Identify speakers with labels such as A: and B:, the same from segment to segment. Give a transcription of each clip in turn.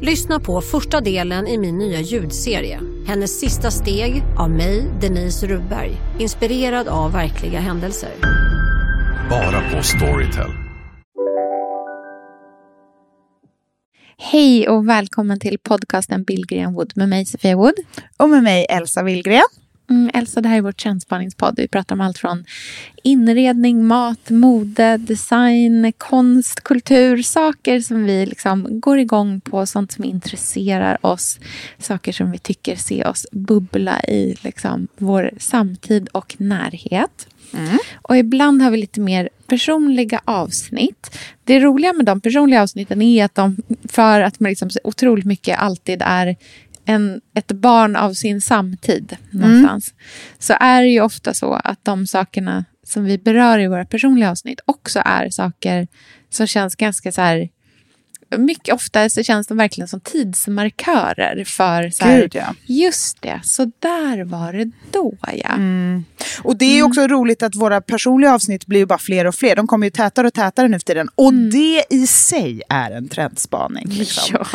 A: Lyssna på första delen i min nya ljudserie. Hennes sista steg av mig, Denise Rubberg. Inspirerad av verkliga händelser.
B: Bara på Storytel.
C: Hej och välkommen till podcasten Billgren Wood med mig Sofia Wood.
D: Och med mig Elsa Willgren.
C: Mm, Elsa, det här är vår trendspaningspodd. Vi pratar om allt från inredning, mat, mode, design, konst, kultur. Saker som vi liksom går igång på, sånt som intresserar oss. Saker som vi tycker ser oss bubbla i liksom, vår samtid och närhet. Mm. Och ibland har vi lite mer personliga avsnitt. Det roliga med de personliga avsnitten är att de, för att man liksom så otroligt mycket alltid är en, ett barn av sin samtid någonstans. Mm. Så är det ju ofta så att de sakerna som vi berör i våra personliga avsnitt också är saker som känns ganska så här mycket ofta så känns de verkligen som tidsmarkörer för så här,
D: Gud, ja.
C: just det, så där var det då ja.
D: Mm. Och det är också mm. roligt att våra personliga avsnitt blir bara fler och fler. De kommer ju tätare och tätare nu för tiden. Och mm. det i sig är en trendspaning. Liksom.
C: Ja.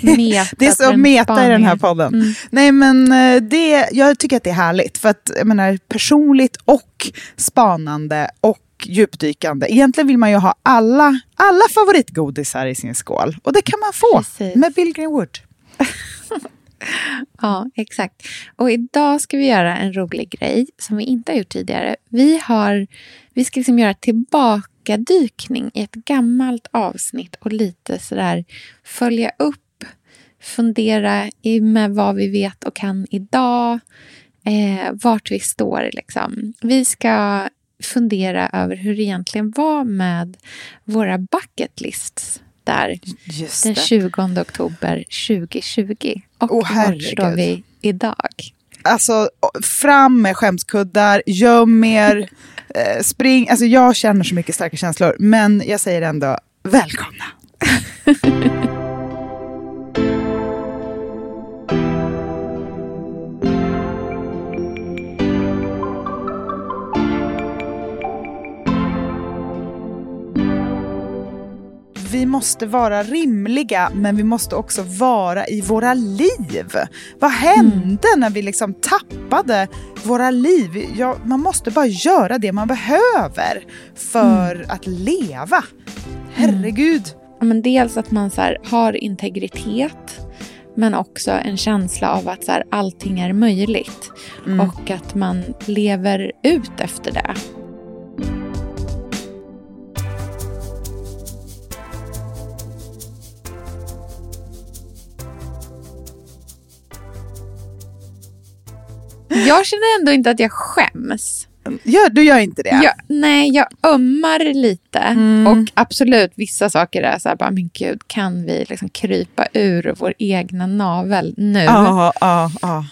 D: det är så meta i den här podden. Mm. Nej men eh, det, jag tycker att det är härligt. För att jag menar personligt och spanande och djupdykande. Egentligen vill man ju ha alla, alla favoritgodisar i sin skål. Och det kan man få Precis. med Billgren Wood.
C: ja, exakt. Och idag ska vi göra en rolig grej som vi inte har gjort tidigare. Vi, har, vi ska liksom göra tillbakadykning i ett gammalt avsnitt och lite sådär följa upp, fundera med vad vi vet och kan idag. Eh, vart vi står. Liksom. Vi ska fundera över hur det egentligen var med våra bucket lists där den 20 oktober 2020. Och oh, var står vi idag?
D: Alltså, fram med skämskuddar, göm er, eh, spring. Alltså, jag känner så mycket starka känslor, men jag säger ändå välkomna. vi måste vara rimliga, men vi måste också vara i våra liv. Vad hände mm. när vi liksom tappade våra liv? Ja, man måste bara göra det man behöver för mm. att leva. Herregud.
C: Ja, men dels att man så här, har integritet men också en känsla av att så här, allting är möjligt mm. och att man lever ut efter det. Jag känner ändå inte att jag skäms.
D: Ja, du gör inte det?
C: Jag, nej, jag ömmar lite. Mm. Och absolut, vissa saker är så här, bara, men gud, kan vi liksom krypa ur vår egna navel nu?
D: Ja, ja, ja.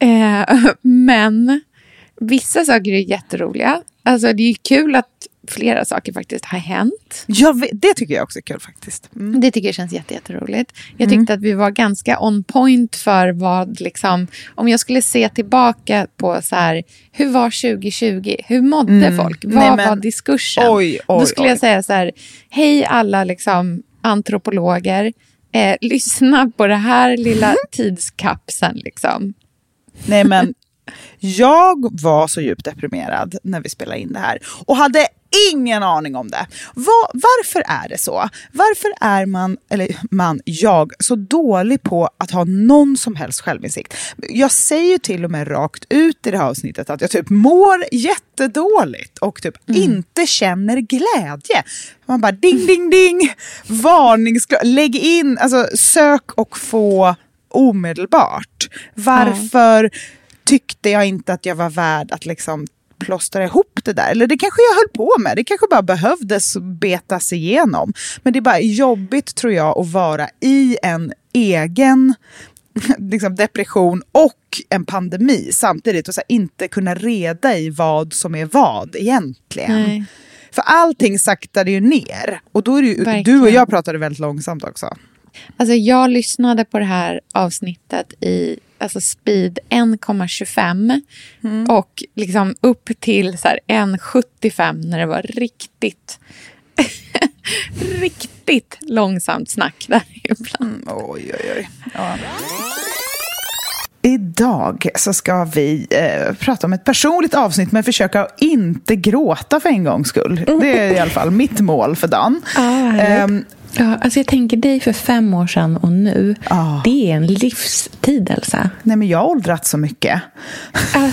C: Men vissa saker är jätteroliga. Alltså, det är kul att flera saker faktiskt har hänt.
D: Ja, det tycker jag också är kul faktiskt.
C: Mm. Det tycker jag känns jätteroligt. Jag tyckte mm. att vi var ganska on point för vad, liksom, om jag skulle se tillbaka på så här, hur var 2020? Hur mådde mm. folk? Vad Nej, men, var diskursen?
D: Oj, oj,
C: Då skulle oj. jag säga så här, hej alla liksom, antropologer, eh, lyssna på det här lilla tidskapseln. Liksom.
D: Nej men jag var så djupt deprimerad när vi spelade in det här och hade ingen aning om det. Var, varför är det så? Varför är man, eller man, jag, så dålig på att ha någon som helst självinsikt? Jag säger ju till och med rakt ut i det här avsnittet att jag typ mår jättedåligt och typ mm. inte känner glädje. Man bara ding, ding, ding, varningsklocka, lägg in, alltså sök och få omedelbart. Varför mm. Tyckte jag inte att jag var värd att liksom plåstra ihop det där. Eller det kanske jag höll på med. Det kanske bara behövdes betas igenom. Men det är bara jobbigt tror jag att vara i en egen liksom depression och en pandemi samtidigt och så här, inte kunna reda i vad som är vad egentligen.
C: Nej.
D: För allting saktade ju ner. Och då är det ju, du och jag pratade väldigt långsamt också.
C: Alltså jag lyssnade på det här avsnittet i alltså speed 1,25 och liksom upp till så här 1,75 när det var riktigt riktigt långsamt snack där ibland.
D: Mm, oj, oj, oj. Ja. Idag så ska vi eh, prata om ett personligt avsnitt men försöka inte gråta för en gångs skull. Det är i alla fall mitt mål för dagen. Ehm,
E: Ja, alltså jag tänker dig för fem år sedan och nu.
D: Ja.
E: Det är en livstid, Elsa.
D: nej, men jag har åldrats så mycket.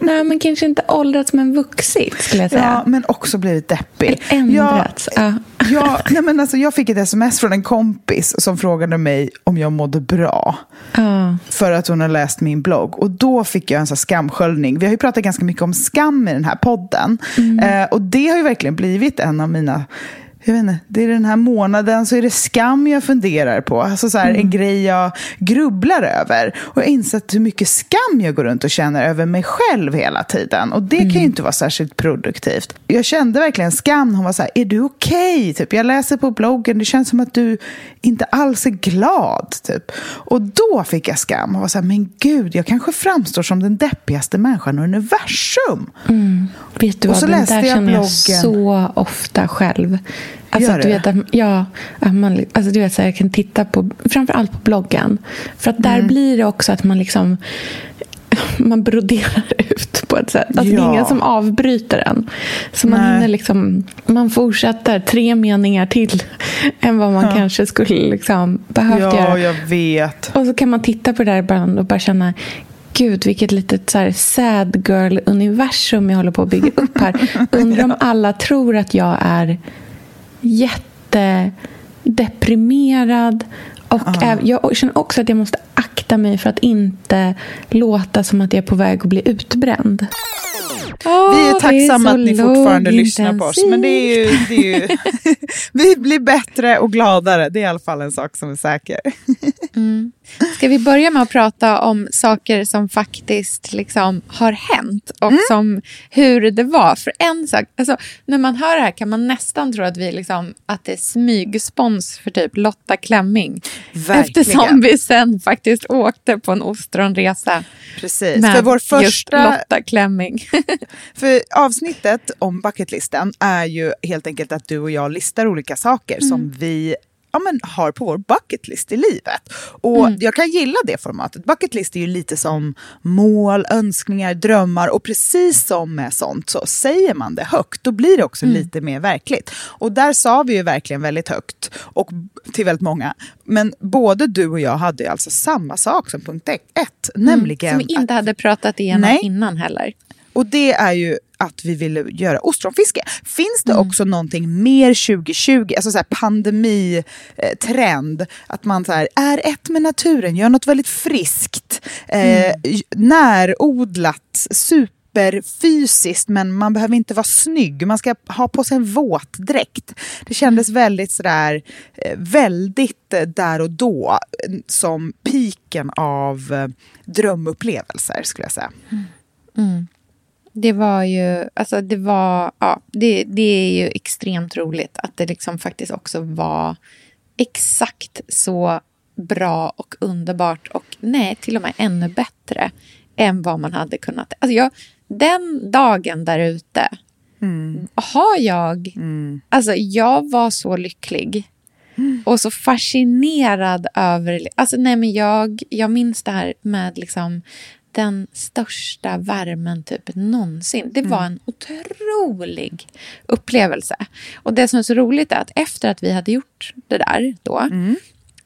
E: Nej, men kanske inte åldrats men vuxit, skulle jag säga.
D: Ja, men också blivit deppig.
E: Ändrats.
D: Jag,
E: Ja.
D: jag, nej, men alltså, jag fick ett sms från en kompis som frågade mig om jag mådde bra.
E: Ja.
D: för att hon har läst min blogg. Och då fick jag en sån skamsköljning. Vi har ju pratat ganska mycket om skam i den här podden. Eh, och det har ju verkligen blivit en av mina jag vet inte, det är den här månaden så är det skam jag funderar på. Alltså så här, En grej jag grubblar över. Och jag har insett hur mycket skam jag går runt och känner över mig själv hela tiden. Och det kan ju inte vara särskilt produktivt. Jag kände verkligen skam. Hon var så här, är du okej? Typ, jag läser på bloggen, det känns som att du inte alls är glad. Typ. Och då fick jag skam. Och var så här, men gud, jag kanske framstår som den deppigaste människan i universum.
E: Vet du
D: Och
E: vad,
D: så
E: den
D: läste
E: där
D: jag
E: känner jag
D: bloggen.
E: så ofta själv. Alltså,
D: Gör
E: du vet att, ja, att man, alltså, du vet, så här, jag kan titta på, framförallt på bloggen. För att där
D: Mm.
E: blir det också att man liksom man broderar ut på ett sätt. Alltså, Det är
D: Ja.
E: ingen som avbryter en. Så man
D: Nej.
E: hinner liksom, man fortsätter tre meningar till än vad man kanske skulle liksom behövt
D: Ja,
E: göra.
D: jag vet.
E: Och så kan man titta på det där ibland och bara känna Gud, vilket litet så här sad girl-universum jag håller på att bygga upp här. Undrar om alla tror att jag är jättedeprimerad. Och äv- jag känner också att jag måste akta mig för att inte låta som att jag är på väg att bli utbränd.
D: Vi är tacksamma att ni fortfarande lyssnar på oss. Men det är ju, det är ju vi blir bättre och gladare. Det är i alla fall en sak som är säker.
C: Ska vi börja med att prata om saker som faktiskt liksom har hänt och som, hur det var? För en sak, alltså, när man hör det här kan man nästan tro att, vi liksom, att det är smygspons för typ Lotta Klemming.
D: Verkligen.
C: Eftersom vi sen faktiskt åkte på en ostronresa
D: Precis.
C: med
D: För vår
C: just
D: första
C: Lotta Klemming.
D: För avsnittet om bucketlisten är ju helt enkelt att du och jag listar olika saker som vi ja, men, har på vår bucketlist i livet. Och jag kan gilla det formatet. Bucketlist är ju lite som mål, önskningar, drömmar och precis som med sånt så säger man det högt, då blir det också lite mer verkligt. Och där sa vi ju verkligen väldigt högt och till väldigt många. Men både du och jag hade ju alltså samma sak som punkt ett, nämligen
C: Som vi inte hade pratat igenom
D: Nej.
C: innan heller.
D: Och det är ju att vi ville göra ostronfiske. Finns det
C: Mm.
D: också någonting mer 2020, alltså så här pandemitrend, att man så här, är ett med naturen, gör något väldigt friskt, eh,
C: Mm.
D: närodlat, superfysiskt, men man behöver inte vara snygg. Man ska ha på sig en våtdräkt. Det kändes
C: Mm.
D: väldigt sådär, eh, väldigt eh, där och då, eh, som piken av eh, drömupplevelser skulle jag säga.
C: Det var ju, alltså det var, ja, det, det är ju extremt roligt att det liksom faktiskt också var exakt så bra och underbart och nej, till och med ännu bättre än vad man hade kunnat. Alltså jag, den dagen där ute har jag, alltså jag var så lycklig och så fascinerad över... Alltså nej, men jag, jag minns det här med liksom den största värmen typ någonsin. Det var en otrolig upplevelse. Och det som är så roligt är att efter att vi hade gjort det där då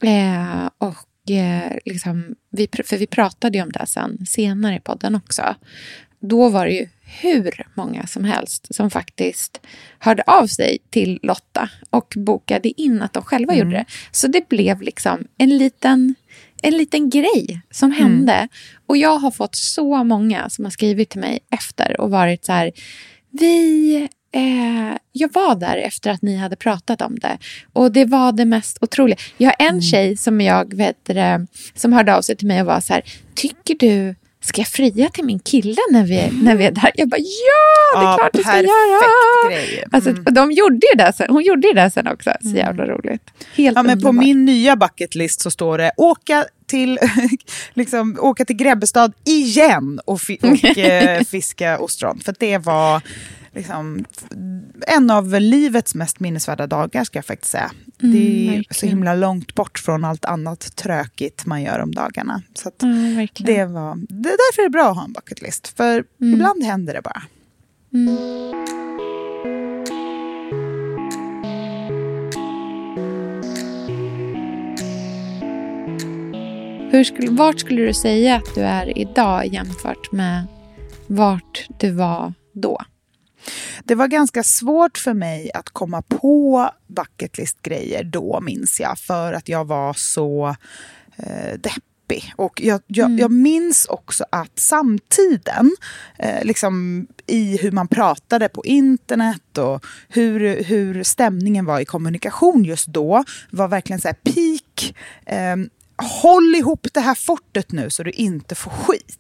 C: eh, och eh, liksom, vi, för vi pratade ju om det sen senare i podden också. Då var det ju hur många som helst som faktiskt hörde av sig till Lotta och bokade in att de själva gjorde det. Så det blev liksom en liten, en liten grej som hände. Och jag har fått så många som har skrivit till mig efter och varit så här, vi eh, jag var där efter att ni hade pratat om det. Och det var det mest otroliga. Jag har en
D: Mm.
C: tjej som jag vet, som hörde av sig till mig och var så här, tycker du ska jag fria till min kille när vi, när vi är där? Jag bara, ja, det är
D: Ja,
C: klart du ska göra.
D: grej.
C: Alltså,
D: Mm.
C: och de gjorde ju det sen. Hon gjorde ju det sen också. Så jävla roligt. Helt
D: Ja, men på min nya bucketlist så står det åka till, liksom, åka till Grebbestad igen och, fi- och eh, fiska ostron. För det var liksom, en av livets mest minnesvärda dagar ska jag faktiskt säga.
C: Mm,
D: det är så
C: verkligen.
D: himla långt bort från allt annat trökigt man gör om dagarna. Så
C: verkligen.
D: det, var, det är därför är det bra att ha en bucketlist. För
C: Mm.
D: ibland händer det bara.
C: Hur skulle, vart skulle du säga att du är idag jämfört med vart du var då?
D: Det var ganska svårt för mig att komma på bucketlist-grejer då, minns jag. För att jag var så eh, deppig. Och jag, jag, jag minns också att samtiden, eh, liksom i hur man pratade på internet och hur, hur stämningen var i kommunikation just då, var verkligen så här peak. Eh, håll ihop det här fortet nu så du inte får skit.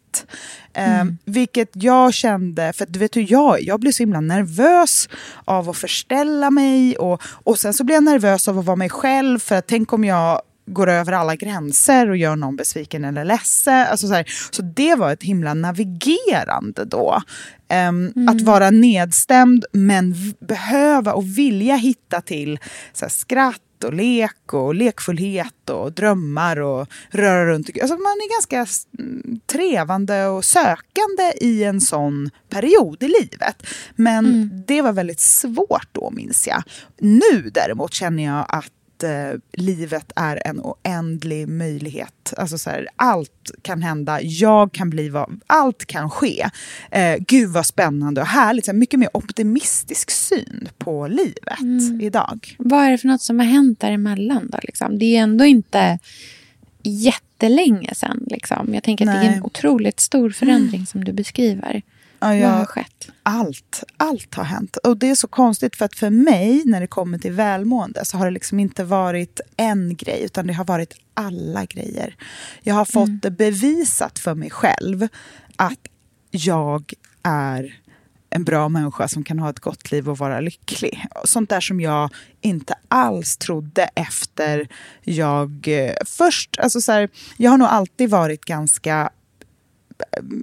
D: Eh, vilket jag kände, för du vet hur jag är, jag blir så himla nervös av att förställa mig och, och sen så blir jag nervös av att vara mig själv för att tänk om jag går över alla gränser och gör någon besviken eller ledsen. Alltså så, här, så det var ett himla navigerande då. Ehm, Att vara nedstämd men behöva och vilja hitta till så här, skratt och lek och lekfullhet och drömmar och röra runt. Alltså man är ganska mm, trevande och sökande i en sån period i livet. Men det var väldigt svårt då minns jag. Nu däremot känner jag att eh, livet är en oändlig möjlighet. Alltså så här, allt kan hända, jag kan bli vad, allt kan ske. Eh, gud vad spännande och härligt. Så här, mycket mer optimistisk syn på livet idag.
C: Vad är det för något som har hänt däremellan då? Liksom? Det är ändå inte jättelänge sedan. Liksom. Jag tänker att det är
D: Nej.
C: en otroligt stor förändring som du beskriver.
D: Ja,
C: Vad har skett?
D: allt, allt har hänt. Och det är så konstigt för att för mig när det kommer till välmående så har det liksom inte varit en grej utan det har varit alla grejer. Jag har fått det bevisat för mig själv att jag är en bra människa som kan ha ett gott liv och vara lycklig. Sånt där som jag inte alls trodde efter jag eh, först, alltså så här, jag har nog alltid varit ganska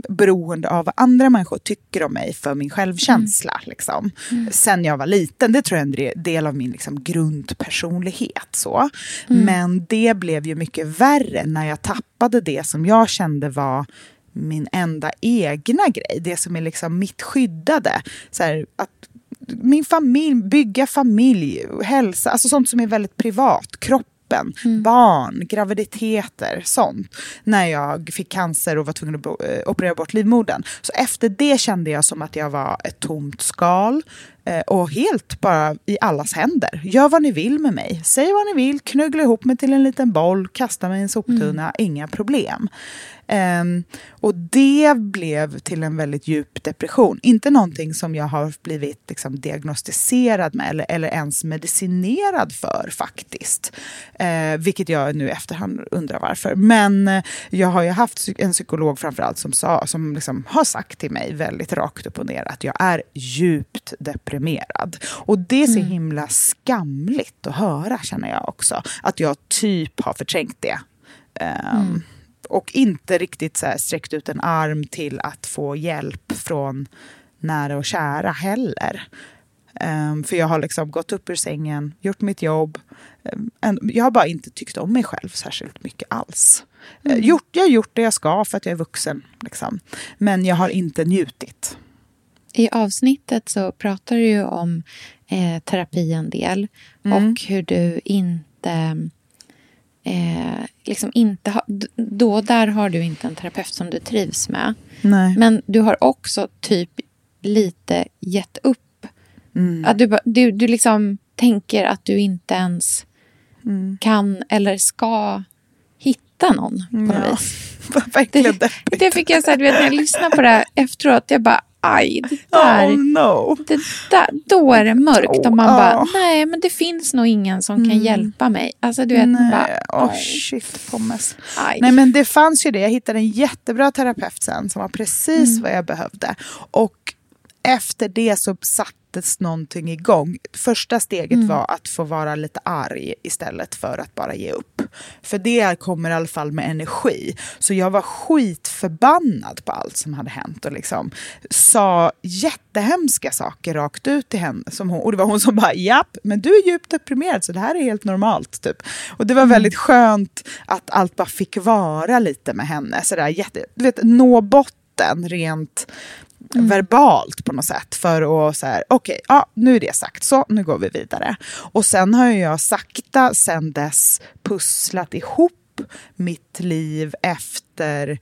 D: beroende av vad andra människor tycker om mig för min självkänsla. Liksom. Sen jag var liten, det tror jag är en del av min liksom, grundpersonlighet. Så. Men det blev ju mycket värre när jag tappade det som jag kände var min enda egna grej. Det som är liksom mitt skyddade. Så här, att min familj, bygga familj, hälsa, alltså sånt som är väldigt privat. Kroppen, barn, graviditeter, sånt. När jag fick cancer och var tvungen att eh, operera bort livmodern. Så efter det kände jag som att jag var ett tomt skal. eh, Och helt bara i allas händer. Gör vad ni vill med mig. Säg vad ni vill, knuggla ihop mig till en liten boll, kasta mig i en soptunna, inga problem. Ehm, och det blev till en väldigt djup depression. Inte någonting som jag har blivit liksom, diagnostiserad med eller, eller ens medicinerad för faktiskt. Eh, vilket jag nu efterhand undrar varför. Men eh, jag har ju haft en psykolog framförallt som, sa, som liksom har sagt till mig väldigt rakt upp och ner att jag är djupt deprimerad. Och det är så himla skamligt att höra känner jag också. Att jag typ har förträngt det. Ehm, och inte riktigt så här sträckt ut en arm till att få hjälp från nära och kära heller. Ehm, för jag har liksom gått upp ur sängen, gjort mitt jobb. En- jag har bara inte tyckt om mig själv särskilt mycket alls. Eh, gjort, jag har gjort det jag ska för att jag är vuxen. Liksom. Men jag har inte njutit.
C: I avsnittet så pratar du ju om eh, terapi en del och hur du inte... Eh, liksom inte ha, då där har du inte en terapeut som du trivs med.
D: Nej.
C: Men du har också typ lite gett upp. Att du, du, du liksom tänker att du inte ens kan eller ska hitta någon på något
D: Ja.
C: vis. Det, det fick jag så här, du vet, när jag lyssnade på det här efteråt. Jag bara, aj, det där,
D: Oh no.
C: det där, då är det mörkt. Och man
D: Oh,
C: bara,
D: ja.
C: nej men det finns nog ingen som kan
D: Mm.
C: hjälpa mig. Alltså du vet,
D: Nej,
C: bara,
D: oh, shit pommes.
C: aj.
D: Nej men det fanns ju det. Jag hittade en jättebra terapeut sen som var precis
C: Mm.
D: vad jag behövde. Och efter det så sattes någonting igång. Första steget
C: Mm.
D: var att få vara lite arg istället för att bara ge upp. För det kommer i alla fall med energi. Så jag var skitförbannad på allt som hade hänt och liksom sa jättehemska saker rakt ut till henne. Som hon, och det var hon som bara, japp, men du är djupt deprimerad så det här är helt normalt. Typ. Och det var väldigt skönt att allt bara fick vara lite med henne. Så där, jätte, du vet, nå botten rent Mm. verbalt på något sätt för att så här, okej, ja, nu är det sagt, så nu går vi vidare. Och sen har jag sakta sen dess pusslat ihop mitt liv efter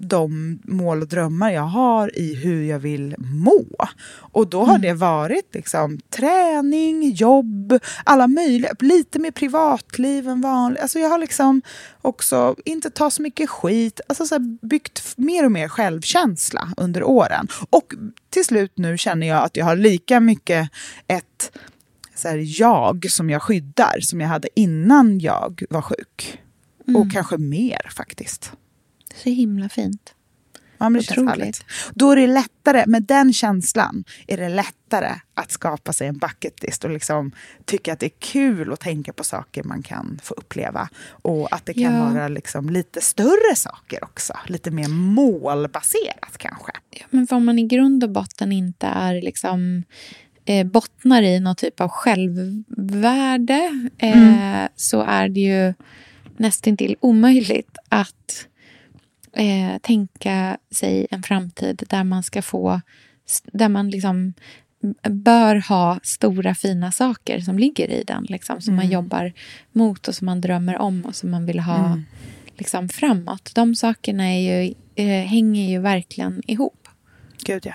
D: de mål och drömmar jag har i hur jag vill må. Och då har det varit liksom träning, jobb, alla möjliga, lite mer privatliv än vanligt. Alltså jag har liksom också inte tagit så mycket skit, alltså så här byggt mer och mer självkänsla under åren. Och till slut nu känner jag att jag har lika mycket ett så här, jag som jag skyddar som jag hade innan jag var sjuk. Och kanske mer faktiskt.
C: Så himla fint.
D: Ja, men
C: Otroligt.
D: Då är det lättare, med den känslan är det lättare att skapa sig en bucketlist och liksom tycka att det är kul att tänka på saker man kan få uppleva. Och att det kan
C: Ja.
D: vara liksom lite större saker också. Lite mer målbaserat kanske.
C: Ja, men om man i grund och botten inte är liksom eh, bottnar i någon typ av självvärde eh, så är det ju nästintill omöjligt att eh, tänka sig en framtid där man ska få där man liksom bör ha stora fina saker som ligger i den, liksom, som man jobbar mot och som man drömmer om och som man vill ha liksom, framåt. De sakerna är ju, eh, hänger ju verkligen ihop.
D: Gud ja.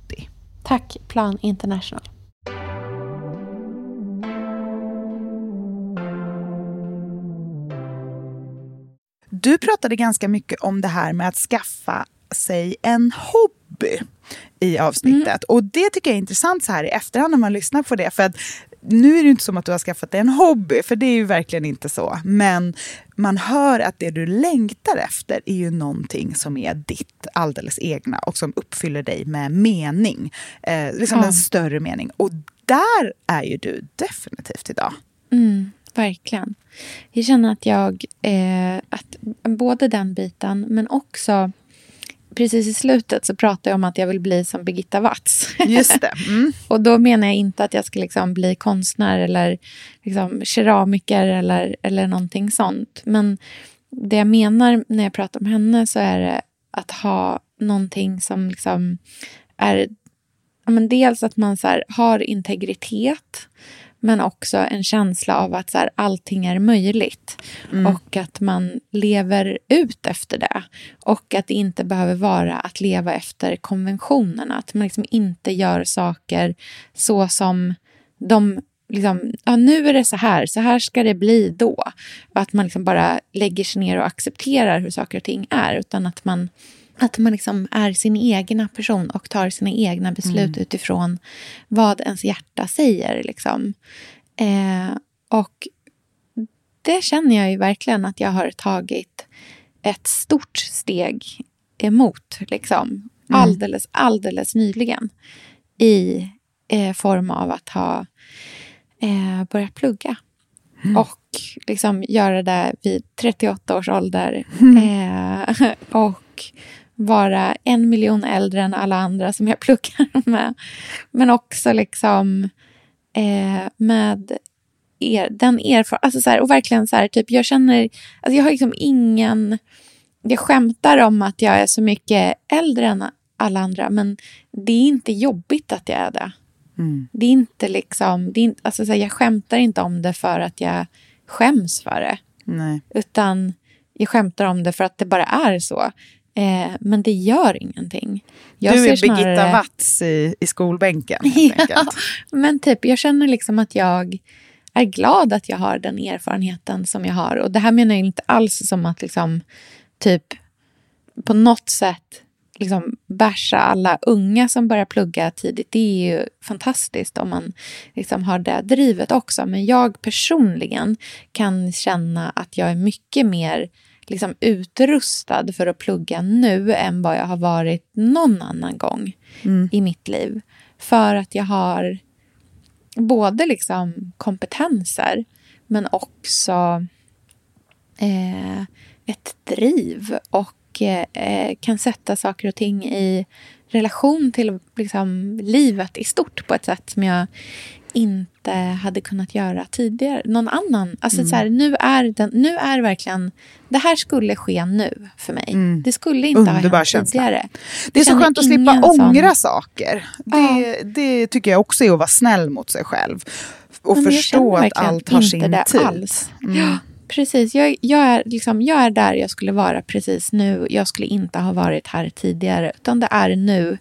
C: Tack Plan International.
D: Du pratade ganska mycket om det här med att skaffa sig en hobby i avsnittet. Och det tycker jag är intressant så här i efterhand när man lyssnar på det. För att nu är det inte som att du har skaffat dig en hobby, för det är ju verkligen inte så. Men man hör att det du längtar efter är ju någonting som är ditt alldeles egna och som uppfyller dig med mening. Eh, liksom
C: Ja.
D: en större mening. Och där är ju du definitivt idag.
C: Mm, verkligen. Jag känner att jag, eh, att både den biten men också precis i slutet så pratar jag om att jag vill bli som Birgitta Watz.
D: Just det. Mm.
C: Och då menar jag inte att jag ska liksom bli konstnär eller liksom keramiker eller, eller någonting sånt. Men det jag menar när jag pratar om henne så är det att ha någonting som liksom är... Ja, men dels att man så här, har integritet men också en känsla av att så här, allting är möjligt. Och att man lever ut efter det. Och att det inte behöver vara att leva efter konventionerna. Att man liksom inte gör saker så som de... Liksom, ja, nu är det så här, så här ska det bli då. Att man liksom bara lägger sig ner och accepterar hur saker och ting är. Utan att man att man liksom är sin egna person och tar sina egna beslut
D: Mm.
C: utifrån vad ens hjärta säger. Liksom. Eh, och det känner jag ju verkligen att jag har tagit ett stort steg emot. Liksom. Alldeles, alldeles nyligen. I eh, form av att ha eh, börjat plugga. Och liksom göra det vid 38 års ålder. Eh, och vara en miljon äldre än alla andra som jag pluggar med. Men också liksom eh, med er, den erfarenheten. Alltså så här, och verkligen så här, typ, jag känner, alltså jag har liksom ingen, jag skämtar om att jag är så mycket äldre än alla andra, men det är inte jobbigt att jag är det. Det är inte liksom, det är inte, alltså så här, jag skämtar inte om det för att jag skäms för det.
D: Nej.
C: Utan jag skämtar om det för att det bara är så. Eh, men det gör ingenting. Jag
D: du är
C: ser
D: Birgitta
C: snarare-
D: Watz i, i skolbänken.
C: Ja, men typ, jag känner liksom att jag är glad att jag har den erfarenheten som jag har. Och det här menar jag inte alls som att liksom, typ på något sätt liksom basha alla unga som börjar plugga tidigt. Det är ju fantastiskt om man liksom har det drivet också. Men jag personligen kan känna att jag är mycket mer liksom utrustad för att plugga nu än vad jag har varit någon annan gång i mitt liv. För att jag har både liksom kompetenser men också eh, ett driv och eh, kan sätta saker och ting i relation till liksom, livet i stort på ett sätt som jag inte hade kunnat göra tidigare. Någon annan. Alltså, så här, nu, är den, nu är verkligen... Det här skulle ske nu för mig. Det skulle inte ha
D: Underbar
C: hänt
D: känsla.
C: tidigare.
D: Det är så skönt att slippa
C: ingen sån-
D: ångra saker. Det, det tycker jag också är att vara snäll mot sig själv. Och
C: Men
D: förstå att allt har sin
C: det
D: tid.
C: Alls. Ja, precis. Jag, jag, är liksom, jag är där jag skulle vara precis nu. Jag skulle inte ha varit här tidigare. Utan det är nu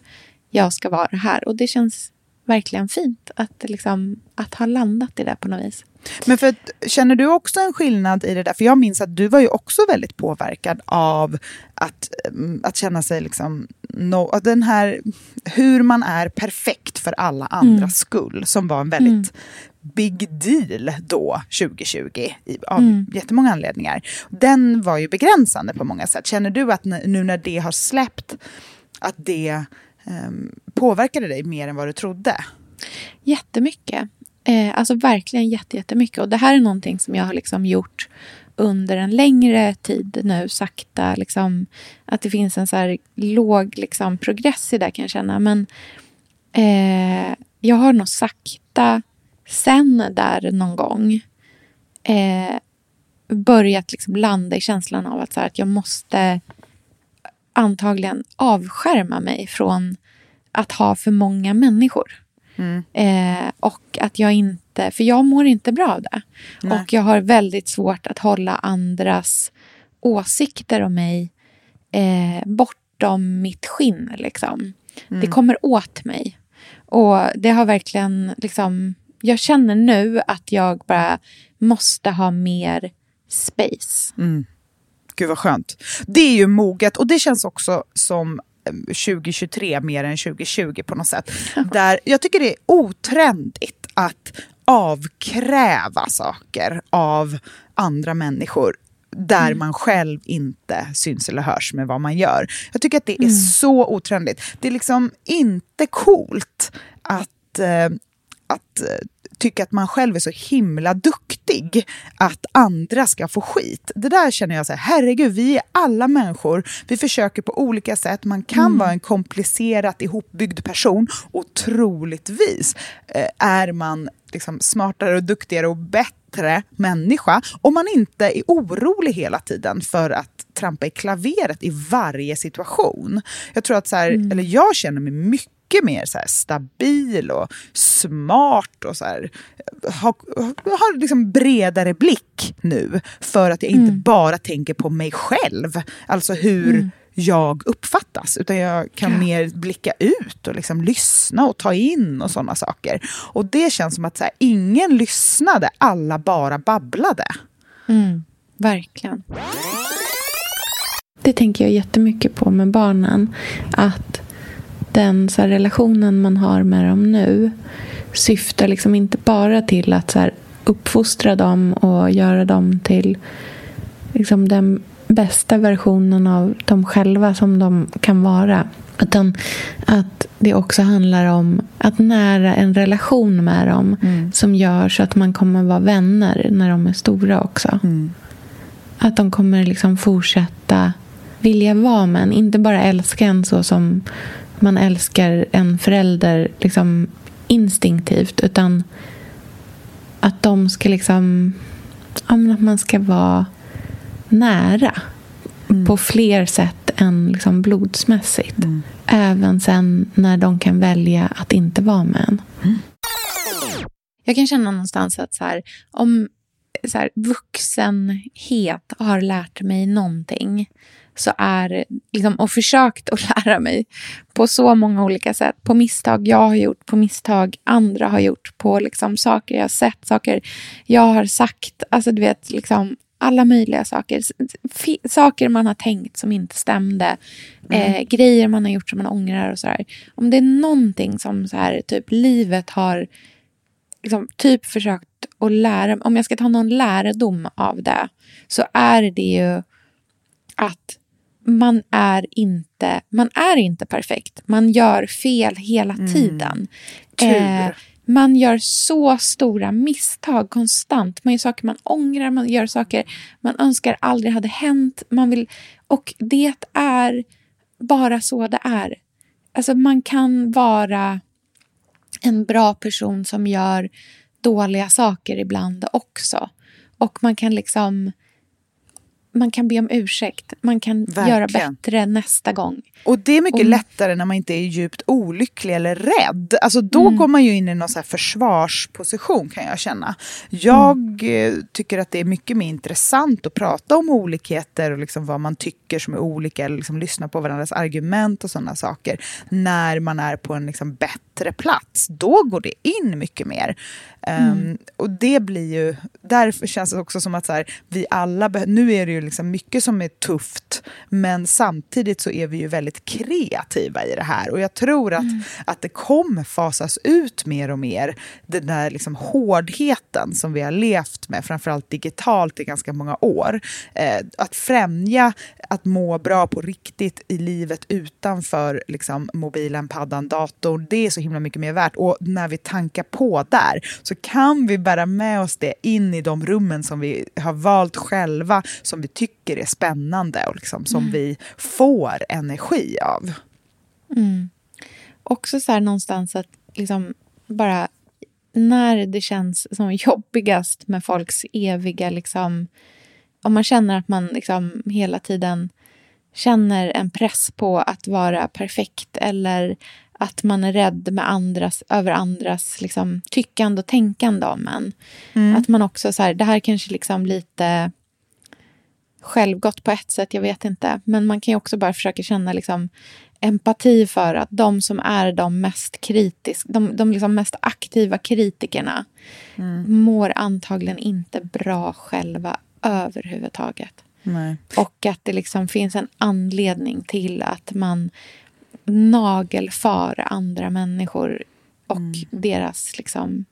C: jag ska vara här. Och det känns verkligen fint att, liksom, att ha landat i det på något vis.
D: Men för känner du också en skillnad i det där? För jag minns att du var ju också väldigt påverkad av att, mm, att känna sig liksom... No, den här, hur man är perfekt för alla andras
C: Mm.
D: skull, som var en väldigt big deal då, 2020, i, av
C: Mm.
D: jättemånga anledningar. Den var ju begränsande på många sätt. Känner du att nu när det har släppt, att det Ehm, påverkade dig mer än vad du trodde?
C: Jättemycket. Eh, alltså verkligen jätte, jättemycket. Och det här är någonting som jag har liksom gjort under en längre tid nu, sakta. Liksom, att det finns en så här låg liksom, progress i det kan jag känna. Men eh, jag har nog sakta, sen där någon gång, eh, börjat liksom landa i känslan av att, så här, att jag måste antagligen avskärma mig från att ha för många människor. Eh, och att jag inte, för jag mår inte bra av det.
D: Nej.
C: Och jag har väldigt svårt att hålla andras åsikter om mig eh, bortom mitt skinn. Liksom. Det kommer åt mig. Och det har verkligen, liksom, jag känner nu att jag bara måste ha mer space.
D: Gud vad skönt. Det är ju moget och det känns också som eh, 2023 mer än 2020 på något sätt. Där jag tycker det är otrendigt att avkräva saker av andra människor där man själv inte syns eller hörs med vad man gör. Jag tycker att det är så otrendigt. Det är liksom inte coolt att, eh, att eh, tycka att man själv är så himla duktig att andra ska få skit. Det där känner jag så här, herregud, vi är alla människor. Vi försöker på olika sätt. Man kan vara en komplicerat ihopbyggd person och troligtvis eh, är man liksom smartare och duktigare och bättre människa om man inte är orolig hela tiden för att trampa i klaveret i varje situation. Jag tror att så här, eller jag känner mig mycket mer så stabil och smart och så här, har, har liksom bredare blick nu för att jag inte bara tänker på mig själv, alltså hur jag uppfattas, utan jag kan mer blicka ut och liksom lyssna och ta in och sådana saker. Och det känns som att så här, ingen lyssnade, alla bara babblade.
C: Mm, verkligen.
E: Det tänker jag jättemycket på med barnen. Att den så här, relationen man har med dem nu syftar liksom inte bara till att så här, uppfostra dem och göra dem till liksom, den bästa versionen av dem själva som de kan vara. Utan att det också handlar om att nära en relation med dem
D: Mm.
E: som gör så att man kommer vara vänner när de är stora också.
D: Mm.
E: Att de kommer liksom fortsätta vilja vara med en. Inte bara älska en så som man älskar en förälder liksom instinktivt. Utan att de ska liksom... Ja, men att man ska vara nära på fler sätt än liksom blodsmässigt. Även sen när de kan välja att inte vara med en.
C: Jag kan känna någonstans att så här, om så här, vuxenhet har lärt mig någonting så är liksom, och försökt att lära mig på så många olika sätt. På misstag jag har gjort, på misstag andra har gjort, på liksom, saker jag har sett, saker jag har sagt. Alltså du vet, liksom, alla möjliga saker. Saker man har tänkt som inte stämde. Eh, grejer man har gjort som man ångrar och sådär. Om det är någonting som så här, typ livet har liksom, typ försökt att lära Om jag ska ta någon lärdom av det så är det ju att man är inte, man är inte perfekt. Man gör fel hela tiden. Eh, man gör så stora misstag konstant. Man gör saker man ångrar, man gör saker man önskar aldrig hade hänt. Man vill, och det är bara så det är. Alltså man kan vara en bra person som gör dåliga saker ibland också. Och man kan liksom man kan be om ursäkt. Man kan göra
D: Verkligen.
C: bättre nästa gång.
D: Och det är mycket
C: Och-
D: lättare när man inte är djupt olycklig eller rädd. Alltså då
C: Mm.
D: går man ju in i någon så försvarsposition kan jag känna. Jag
C: Mm.
D: tycker att det är mycket mer intressant att prata om olikheter och liksom vad man tycker som är olika. Eller liksom lyssna på varandras argument och sådana saker. När man är på en liksom bättre plats. Då går det in mycket mer. Ehm, och det blir ju, därför känns det också som att så här, vi alla, nu är det ju liksom mycket som är tufft, men samtidigt så är vi ju väldigt kreativa i det här. Och jag tror att, att det kommer fasas ut mer och mer, den där liksom hårdheten som vi har levt med, framförallt digitalt i ganska många år. Eh, att främja att må bra på riktigt i livet utanför liksom, mobilen, paddan, datorn, det är så himla mycket mer värt. Och när vi tankar på där så kan vi bära med oss det in i de rummen som vi har valt själva, som vi tycker är spännande och liksom, som vi får energi av.
C: Också så här någonstans att liksom bara när det känns som jobbigast med folks eviga liksom om man känner att man liksom hela tiden känner en press på att vara perfekt eller att man är rädd med andras, över andras liksom, tyckande och tänkande om en. Att man också så här, det här kanske liksom lite självgott på ett sätt, jag vet inte. Men man kan ju också bara försöka känna liksom empati för att de som är de mest kritisk, de, de liksom mest aktiva kritikerna mår antagligen inte bra själva överhuvudtaget.
D: Nej.
C: Och att det liksom finns en anledning till att man nagelfar andra människor och deras liksom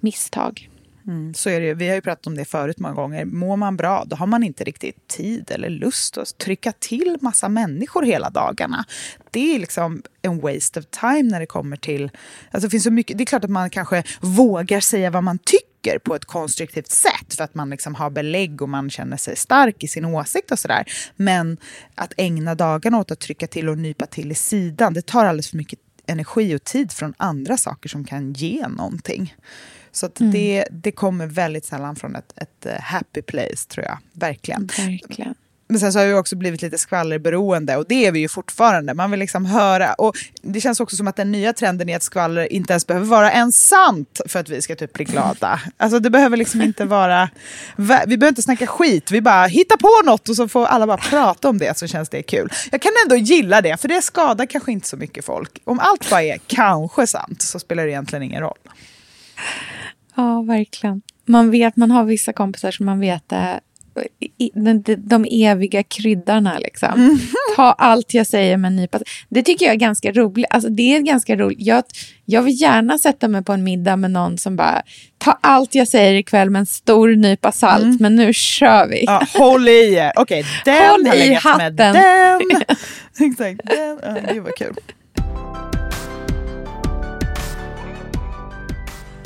C: misstag.
D: Mm, så är det. Vi har ju pratat om det förut många gånger. Mår man bra, då har man inte riktigt tid eller lust att trycka till massa människor hela dagarna. Det är liksom en waste of time när det kommer till... Alltså det, finns så mycket, det är klart att man kanske vågar säga vad man tycker på ett konstruktivt sätt för att man liksom har belägg och man känner sig stark i sin åsikt och sådär. Men att ägna dagarna åt att trycka till och nypa till i sidan, det tar alldeles för mycket energi och tid från andra saker som kan ge någonting. Så att det, det kommer väldigt sällan från ett, ett happy place, tror jag. Verkligen.
C: Verkligen.
D: Men sen så har vi också blivit lite skvallerberoende och det är vi ju fortfarande. Man vill liksom höra. Och det känns också som att den nya trenden är att skvaller inte ens behöver vara ens sant för att vi ska typ bli glada. Alltså det behöver liksom inte vara... Vi behöver inte snacka skit, vi bara hittar på något och så får alla bara prata om det så känns det kul. Jag kan ändå gilla det, för det skadar kanske inte så mycket folk. Om allt bara är kanske sant så spelar det egentligen ingen roll.
C: Ja, verkligen. Man vet, man har vissa kompisar som man vet är de, eviga kryddarna. Liksom. Ta allt jag säger med en nypa Det tycker jag är ganska roligt. Alltså, det är ganska roligt. Jag, jag vill gärna sätta mig på en middag med någon som bara ta allt jag säger ikväll med en stor nypa salt, men nu kör vi.
D: Ja, håll i er. Okej, den
C: Håll
D: har
C: i
D: legat med den. Exakt, den. Ja, det var kul.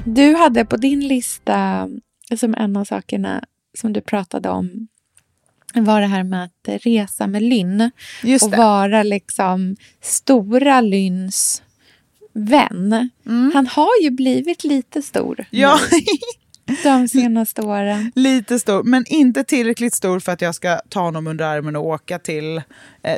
C: Du hade på din lista som en av sakerna som du pratade om var det här med att resa med Lynn och vara liksom stora Lynns vän. Han har ju blivit lite stor
D: Ja,
C: de senaste åren.
D: lite stor, men inte tillräckligt stor för att jag ska ta honom under armen och åka till eh,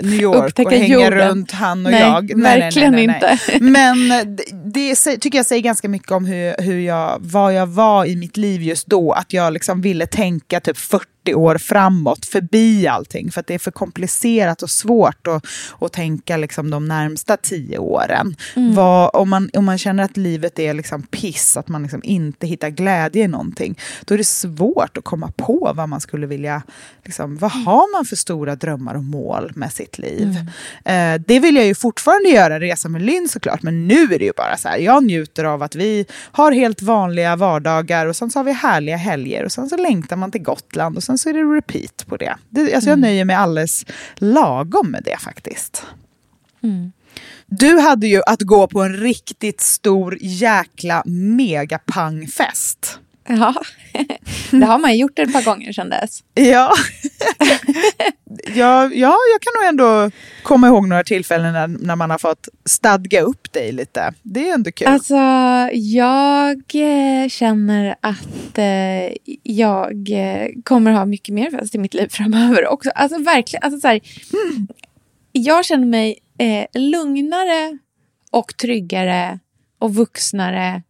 D: New York
C: Upptäcka
D: och hänga
C: jorden.
D: runt han och
C: Nej,
D: jag.
C: verkligen inte.
D: Men eh, det, det tycker jag säger ganska mycket om hur, hur jag, vad jag var i mitt liv just då. Att jag liksom ville tänka typ 40 år framåt, förbi allting. För att det är för komplicerat och svårt att, att tänka liksom de närmsta tio åren. Vad, om, man, om man känner att livet är liksom piss, att man liksom inte hittar glädje i någonting, då är det svårt att komma på vad man skulle vilja... Liksom, vad har man för stora drömmar och mål med sitt liv? Eh, det vill jag ju fortfarande göra, resa med Lynn såklart, men nu är det ju bara så här, jag njuter av att vi har helt vanliga vardagar och sen så har vi härliga helger och sen så längtar man till Gotland och sen så är det repeat på det. det alltså jag nöjer mig alldeles lagom med det faktiskt. Du hade ju att gå på en riktigt stor jäkla megapangfest.
C: Ja, det har man gjort ett par gånger sedan dess.
D: Ja. ja, ja, jag kan nog ändå komma ihåg några tillfällen när, när man har fått stadga upp dig lite. Det är ändå kul.
C: Alltså, jag eh, känner att eh, jag eh, kommer ha mycket mer fest i mitt liv framöver också. Alltså verkligen. Alltså, så här, jag känner mig eh, lugnare och tryggare och vuxnare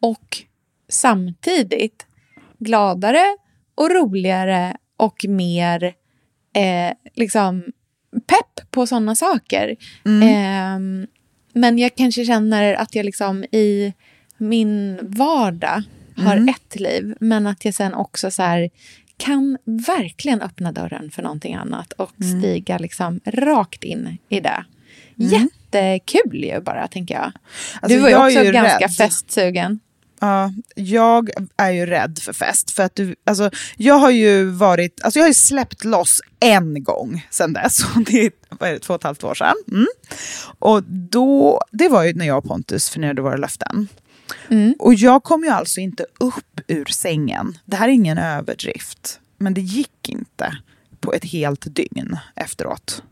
C: och samtidigt gladare och roligare och mer eh, liksom pepp på sådana saker. Ehm, men jag kanske känner att jag liksom i min vardag har ett liv, men att jag sen också så här kan verkligen öppna dörren för någonting annat och stiga liksom rakt in i det. Jättekul ju bara, tänker jag.
D: Alltså,
C: du var ju också ganska
D: rädd.
C: festsugen.
D: Ja, jag är ju rädd för fest. För att du, alltså, jag har ju varit, alltså jag har släppt loss en gång sen dess. Det är vad är det, två och ett halvt år sedan. Mm. Och då, det var ju när jag och Pontus förnyade våra löften. Och jag kom ju alltså inte upp ur sängen. Det här är ingen överdrift. Men det gick inte på ett helt dygn efteråt.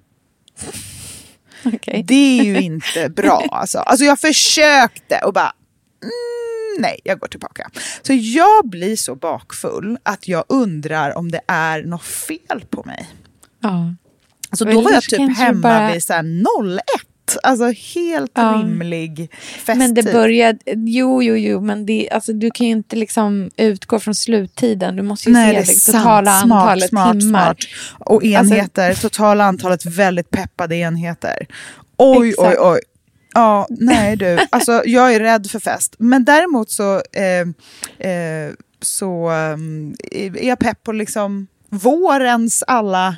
C: Okej.
D: Det är ju inte bra. Alltså, alltså jag försökte och bara, mm, nej, jag går tillbaka. Så jag blir så bakfull att jag undrar om det är något fel på mig.
C: Ja.
D: Alltså
C: Eller
D: då var jag typ hemma
C: bara-
D: vid så här 01. Alltså helt
C: Ja.
D: rimlig festtid.
C: Men det började... Jo, jo, jo, men det, alltså, du kan ju inte liksom utgå från sluttiden. Du måste ju
D: Nej,
C: se
D: det
C: det totala
D: Smart,
C: antalet
D: smart,
C: timmar.
D: smart. Och
C: Alltså-
D: enheter, totala antalet väldigt peppade enheter. Oj,
C: Exakt.
D: oj, oj. Ja, nej du. Alltså, jag är rädd för fest. Men däremot så, eh, eh, så eh, är jag pepp på liksom vårens alla...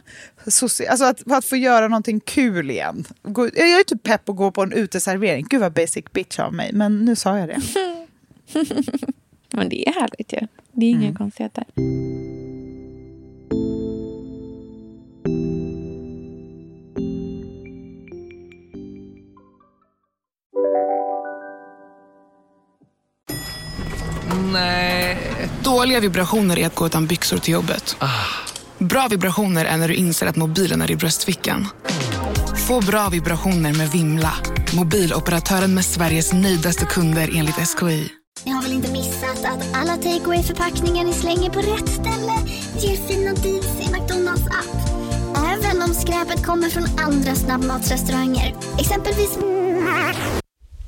D: Alltså att, att få göra någonting kul igen. Gå, jag är typ pepp på att gå på en uteservering. Gud vad basic bitch av mig, men nu sa jag det.
C: Men det är härligt ju. Det är inga
D: Mm.
C: konstigheter.
F: Dåliga vibrationer är att gå utan byxor till jobbet. Bra vibrationer är när du inser att mobilen är i bröstfickan. Få bra vibrationer med Vimla. Mobiloperatören med Sveriges nöjdaste kunder enligt SKI.
G: Ni har väl inte missat att alla takeaway förpackningar ni slänger på rätt ställe ger fina deals i McDonalds app. Även om skräpet kommer från andra snabbmatsrestauranger. Exempelvis...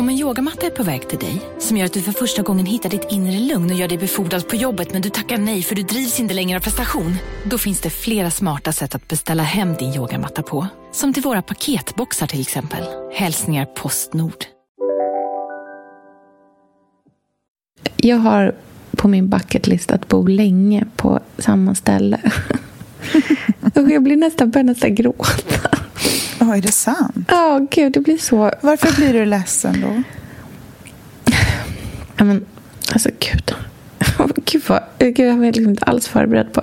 H: Om en yogamatta är på väg till dig, som gör att du för första gången hittar ditt inre lugn och gör dig befordrad på jobbet men du tackar nej för du drivs inte längre av prestation. Då finns det flera smarta sätt att beställa hem din yogamatta på. Som till våra paketboxar till exempel. Hälsningar Postnord.
C: Jag har på min bucketlist att bo länge på samma ställe. och jag blir nästan, börjar nästan gråta.
D: Ja, är det sant?
C: Ja, oh, gud, det blir så.
D: Varför blir du ledsen då?
C: Ja, men, alltså gud. gud, vad, gud, jag var liksom inte alls förberedd på.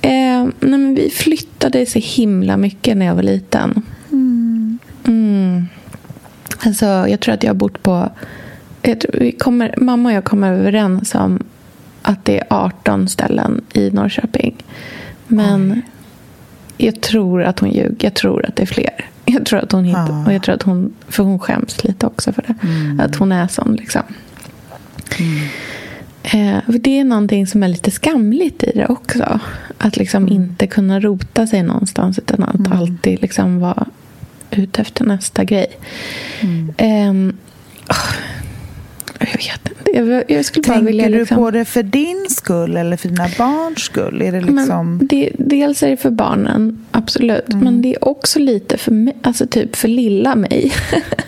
C: Eh, nej, men vi flyttade så himla mycket när jag var liten.
D: Mm.
C: Mm. Alltså, jag tror att jag har bott på... vi kommer, mamma och jag kommer överens om att det är 18 ställen i Norrköping. Men Oj. Jag tror att hon ljuger. Jag tror att det är fler. Jag tror att hon hittar, ja. och jag tror att hon, för hon skäms lite också för det. Mm. Att hon är sån liksom. Mm. Eh, det är någonting som är lite skamligt i det också. Att liksom mm. inte kunna rota sig någonstans utan att mm. alltid liksom vara ute efter nästa grej. Eh, oh, jag vet inte. Jag, jag skulle
D: Tänker
C: bara vilja, liksom...
D: du på det för din skull eller för dina barns skull? Är det liksom...
C: men det, dels är det för barnen, absolut. Mm. Men det är också lite för mig, alltså typ för lilla mig.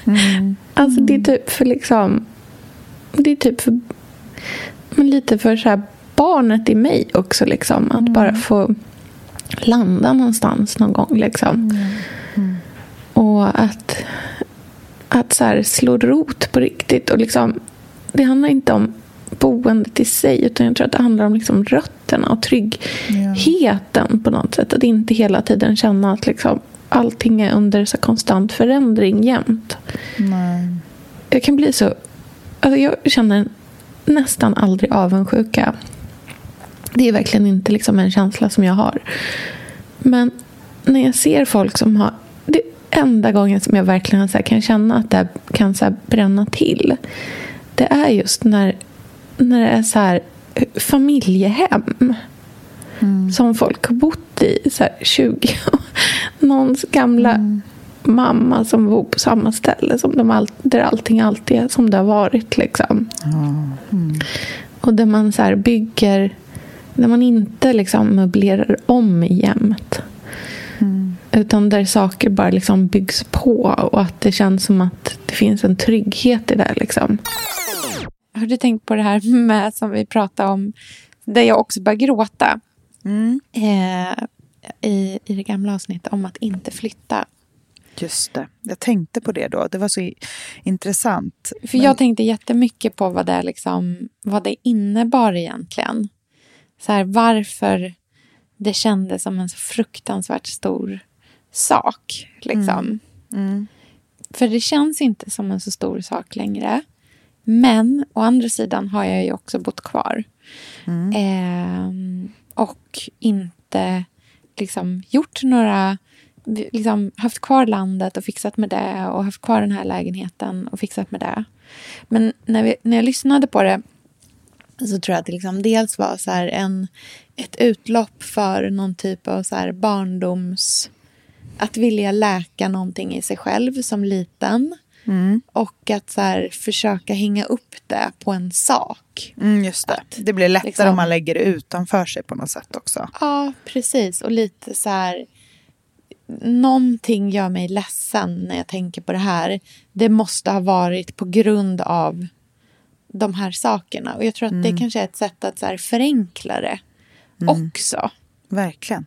C: Mm. alltså det är typ för liksom... Det är typ för... Men lite för så här barnet i mig också. Liksom, att mm. bara få landa någonstans någon gång. Liksom.
D: Mm.
C: Och att, att så här, slå rot på riktigt. Och liksom det handlar inte om boendet i sig utan jag tror att det handlar om liksom rötterna och tryggheten ja. på något sätt. Att inte hela tiden känna att liksom allting är under så konstant förändring jämt.
D: Nej.
C: Jag kan bli så... Alltså jag känner nästan aldrig avundsjuka. Det är verkligen inte liksom en känsla som jag har. Men när jag ser folk som har... Det enda gången som jag verkligen så kan känna att det kan så bränna till det är just när, när det är så här familjehem mm. som folk har bott i så 20 Någons gamla mm. mamma som bor på samma ställe som de all, där allting alltid är som det har varit. Liksom.
D: Mm.
C: Och där man så bygger, där man inte liksom möblerar om jämt. Utan där saker bara liksom byggs på och att det känns som att det finns en trygghet i det. Liksom. Har du tänkt på det här med som vi pratade om, där jag också började gråta
D: mm.
C: eh, i, i det gamla avsnittet om att inte flytta.
D: Just det. Jag tänkte på det då. Det var så intressant.
C: För Men... Jag tänkte jättemycket på vad det, liksom, vad det innebar egentligen. Så här, varför det kändes som en så fruktansvärt stor sak. Liksom.
D: Mm. Mm.
C: För det känns inte som en så stor sak längre. Men å andra sidan har jag ju också bott kvar.
D: Mm.
C: Eh, och inte liksom gjort några... Liksom haft kvar landet och fixat med det och haft kvar den här lägenheten och fixat med det. Men när, vi, när jag lyssnade på det så tror jag att det liksom dels var så en, ett utlopp för någon typ av så barndoms... Att vilja läka någonting i sig själv som liten.
D: Mm.
C: Och att så här, försöka hänga upp det på en sak.
D: Mm, just det. Att, det blir lättare liksom, om man lägger det utanför sig på något sätt också.
C: Ja, precis. Och lite så här... Någonting gör mig ledsen när jag tänker på det här. Det måste ha varit på grund av de här sakerna. Och jag tror att mm. det kanske är ett sätt att så här, förenkla det mm. också.
D: Verkligen.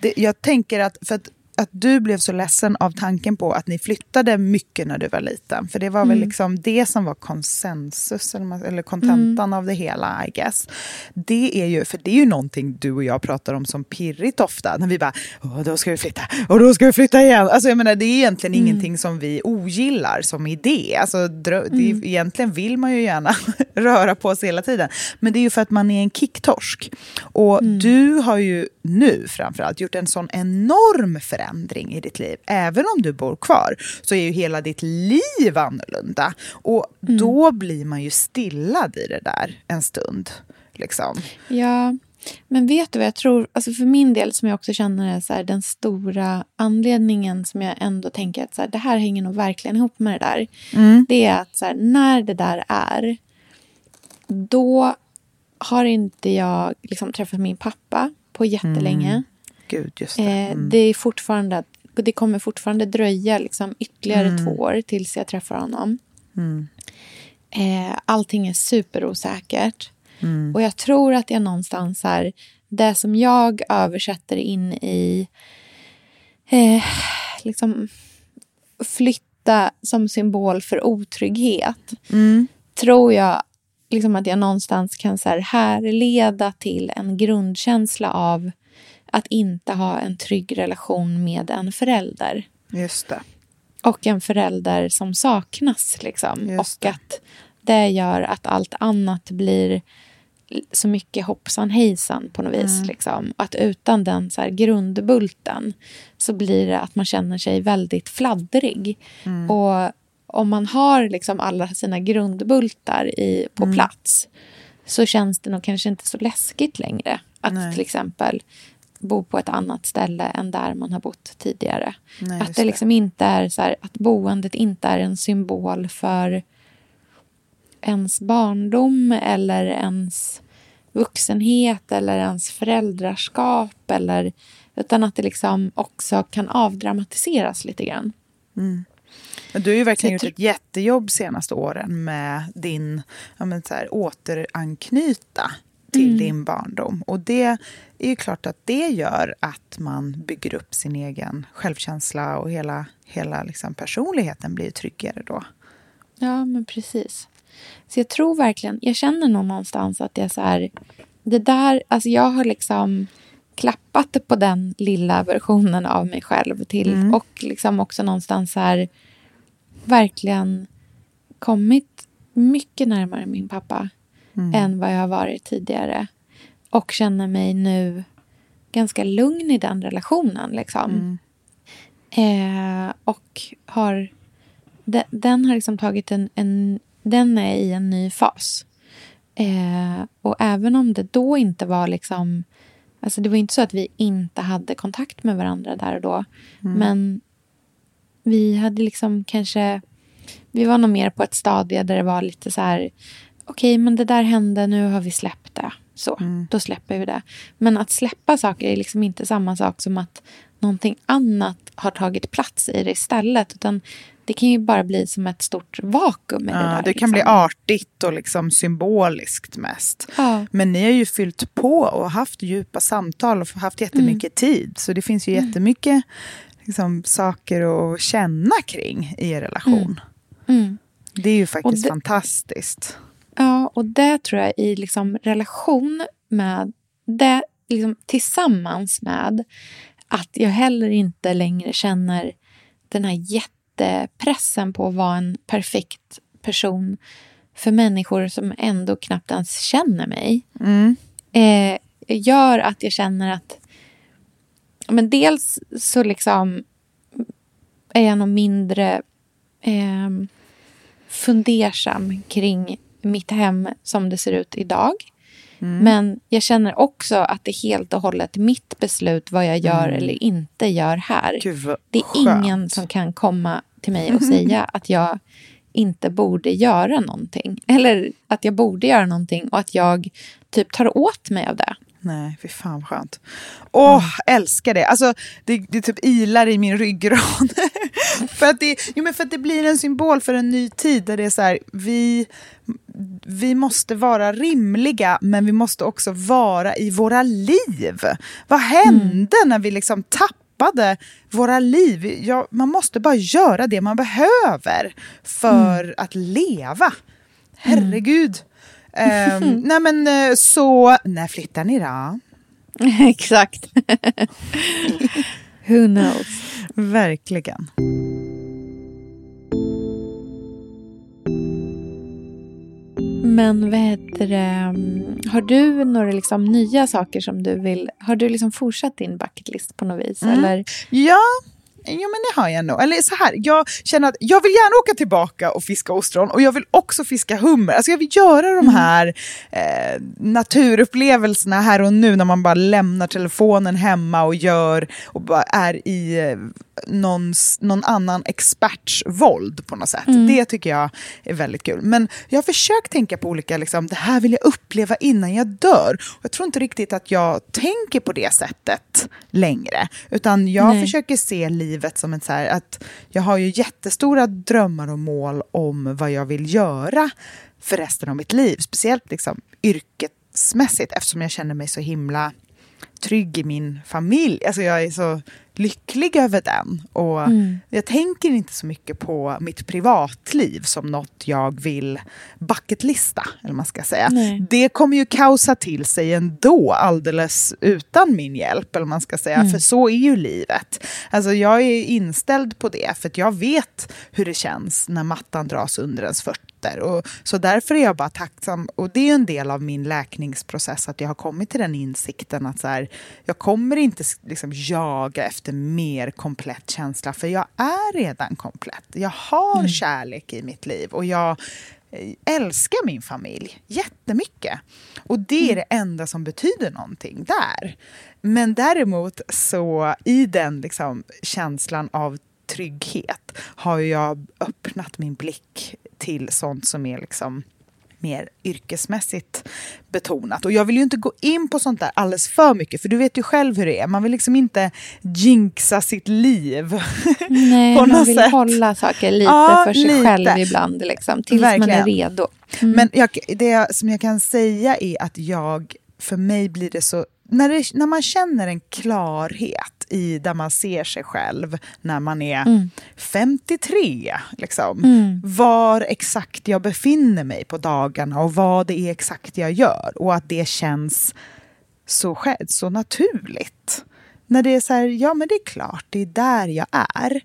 D: Det, jag tänker att, för att att du blev så ledsen av tanken på att ni flyttade mycket när du var liten. För det var mm. väl liksom det som var konsensus, eller, kontentan mm. av det hela, I guess. Det är ju, för det är ju någonting du och jag pratar om som pirrigt ofta. När vi bara, Åh, då ska vi flytta, och då ska vi flytta igen. Alltså jag menar, det är egentligen mm. ingenting som vi ogillar som idé. Alltså, drö- det, mm. egentligen vill man ju gärna röra på sig hela tiden. Men det är ju för att man är en kicktorsk. Och mm. du har ju nu framförallt gjort en sån enorm förändring i ditt liv. Även om du bor kvar så är ju hela ditt liv annorlunda. Och mm. då blir man ju stillad i det där en stund. Liksom.
C: Ja, Men vet du vad jag tror, alltså för min del som jag också känner är så här, den stora anledningen som jag ändå tänker att så här, det här hänger nog verkligen ihop med det där.
D: Mm.
C: Det är att så här, när det där är, då har inte jag liksom träffat min pappa på jättelänge.
D: Mm. Gud, just det.
C: Eh,
D: Mm.
C: det, är fortfarande, det kommer fortfarande dröja liksom ytterligare
D: Mm.
C: två år tills jag träffar honom.
D: Mm.
C: Eh, allting är superosäkert.
D: Mm.
C: Och jag tror att jag någonstans här, det som jag översätter in i eh, liksom flytta som symbol för otrygghet.
D: Mm.
C: Tror jag liksom att jag någonstans kan så här härleda till en grundkänsla av att inte ha en trygg relation med en förälder.
D: Just det.
C: Och en förälder som saknas. Liksom. Och att det gör att allt annat blir så mycket hoppsan hejsan på något vis.
D: Mm.
C: Liksom. Att utan den så grundbulten så blir det att man känner sig väldigt fladdrig.
D: Mm.
C: Och om man har liksom alla sina grundbultar i, på
D: Mm.
C: plats så känns det nog kanske inte så läskigt längre. Att
D: Nej.
C: till exempel bo på ett annat ställe än där man har bott tidigare.
D: Nej,
C: att det liksom inte är så här, att boendet inte är en symbol för ens barndom eller ens vuxenhet eller ens föräldraskap. Eller, utan att det liksom också kan avdramatiseras lite grann.
D: Mm. Du har ju verkligen gjort
C: jag
D: ett jättejobb senaste åren med din ja, men så här, återanknyta till
C: Mm.
D: din barndom. Och det är ju klart att det gör att man bygger upp sin egen självkänsla och hela, hela liksom personligheten blir tryggare då.
C: Ja, men precis. Så jag tror verkligen, jag känner nog någonstans att är så här, det där, alltså jag har liksom klappat på den lilla versionen av mig själv till
D: Mm.
C: och liksom också någonstans här verkligen kommit mycket närmare min pappa
D: Mm.
C: än vad jag har varit tidigare. Och känner mig nu ganska lugn i den relationen. Liksom.
D: Mm.
C: Eh, och har... Den, den har liksom tagit en, en... Den är i en ny fas. Eh, och även om det då inte var liksom... Alltså det var inte så att vi inte hade kontakt med varandra där och då.
D: Mm.
C: Men vi hade liksom kanske... Vi var nog mer på ett stadie där det var lite så här... Okej, men det där hände, nu har vi släppt det. Så, då släpper vi det. Men att släppa saker är liksom inte samma sak som att någonting annat har tagit plats i det istället. Utan det kan ju bara bli som ett stort vakuum i det
D: Ja,
C: där.
D: det kan
C: liksom.
D: bli artigt och liksom symboliskt mest.
C: Ja.
D: Men ni har ju fyllt på och haft djupa samtal och haft jättemycket tid. Så det finns ju
C: Mm.
D: jättemycket liksom, saker att känna kring i er relation.
C: Mm.
D: Det är ju faktiskt
C: det-
D: fantastiskt.
C: Ja, och det tror jag i liksom relation med det liksom tillsammans med att jag heller inte längre känner den här jättepressen på att vara en perfekt person för människor som ändå knappt ens känner mig.
D: Mm.
C: Eh, gör att jag känner att men dels så liksom är jag nog mindre eh, fundersam kring mitt hem som det ser ut idag.
D: Mm.
C: Men jag känner också att det är helt och hållet mitt beslut vad jag gör
D: Mm.
C: eller inte gör här.
D: Gud
C: det är ingen som kan komma till mig och säga att jag inte borde göra någonting. Eller att jag borde göra någonting och att jag typ tar åt mig av det.
D: Nej, fy fan vad skönt. Åh, älskar det. Alltså, det, det typ ilar i min ryggrad. för, att det, jo, men för att det blir en symbol för en ny tid där det är så här, vi, vi måste vara rimliga men vi måste också vara i våra liv. Vad hände när vi liksom tappade våra liv? Ja, man måste bara göra det man behöver för att leva. Herregud. Ehm, nej men eh, så, när flyttar ni då?
C: Exakt. Who knows?
D: Verkligen.
C: Men vad heter det? Har du några liksom nya saker som du vill... Har du liksom fortsatt din bucketlist på något vis?
D: Mm.
C: Eller?
D: Ja, Ja, men det har jag nog. Eller så här, jag känner att jag vill gärna åka tillbaka och fiska ostron och jag vill också fiska hummer. Alltså jag vill göra de här eh, naturupplevelserna här och nu när man bara lämnar telefonen hemma och gör och bara är i eh, någons, någon annan experts våld på något sätt.
C: Mm.
D: Det tycker jag är väldigt kul. Men jag har försökt tänka på olika, liksom, det här vill jag uppleva innan jag dör. Och jag tror inte riktigt att jag tänker på det sättet längre. Utan jag
C: Nej.
D: försöker se livet som ett så här, att jag har ju jättestora drömmar och mål om vad jag vill göra för resten av mitt liv. Speciellt liksom yrkesmässigt eftersom jag känner mig så himla trygg i min familj. Alltså jag är så lycklig över den. Och
C: Mm.
D: Jag tänker inte så mycket på mitt privatliv som något jag vill bucketlista. Eller man ska säga.
C: Nej.
D: Det kommer ju kaosa till sig ändå alldeles utan min hjälp. Eller man ska säga.
C: Mm.
D: För så är ju livet. Alltså jag är inställd på det för jag vet hur det känns när mattan dras under ens fötter. Och, så därför är jag bara tacksam. Och det är en del av min läkningsprocess att jag har kommit till den insikten att så här, jag kommer inte liksom jaga efter mer komplett känsla för jag är redan komplett. Jag har
C: Mm.
D: kärlek i mitt liv och jag eh, älskar min familj jättemycket. Och det är det enda som betyder någonting där. Men däremot så i den liksom känslan av trygghet har jag öppnat min blick till sånt som är liksom mer yrkesmässigt betonat. Och jag vill ju inte gå in på sånt där alldeles för mycket, för du vet ju själv hur det är. Man vill liksom inte jinxa sitt liv.
C: Nej,
D: på
C: man
D: något
C: vill
D: sätt.
C: hålla saker lite
D: Ja,
C: för sig
D: lite.
C: själv ibland, liksom, tills man är
D: Verkligen.
C: redo. Mm.
D: Men jag, det som jag kan säga är att jag, för mig blir det så... När, det, när man känner en klarhet i där man ser sig själv när man är
C: Mm.
D: 53, liksom,
C: Mm.
D: var exakt jag befinner mig på dagarna och vad det är exakt jag gör och att det känns så, så naturligt. När det är så här, ja men det är klart, det är där jag är.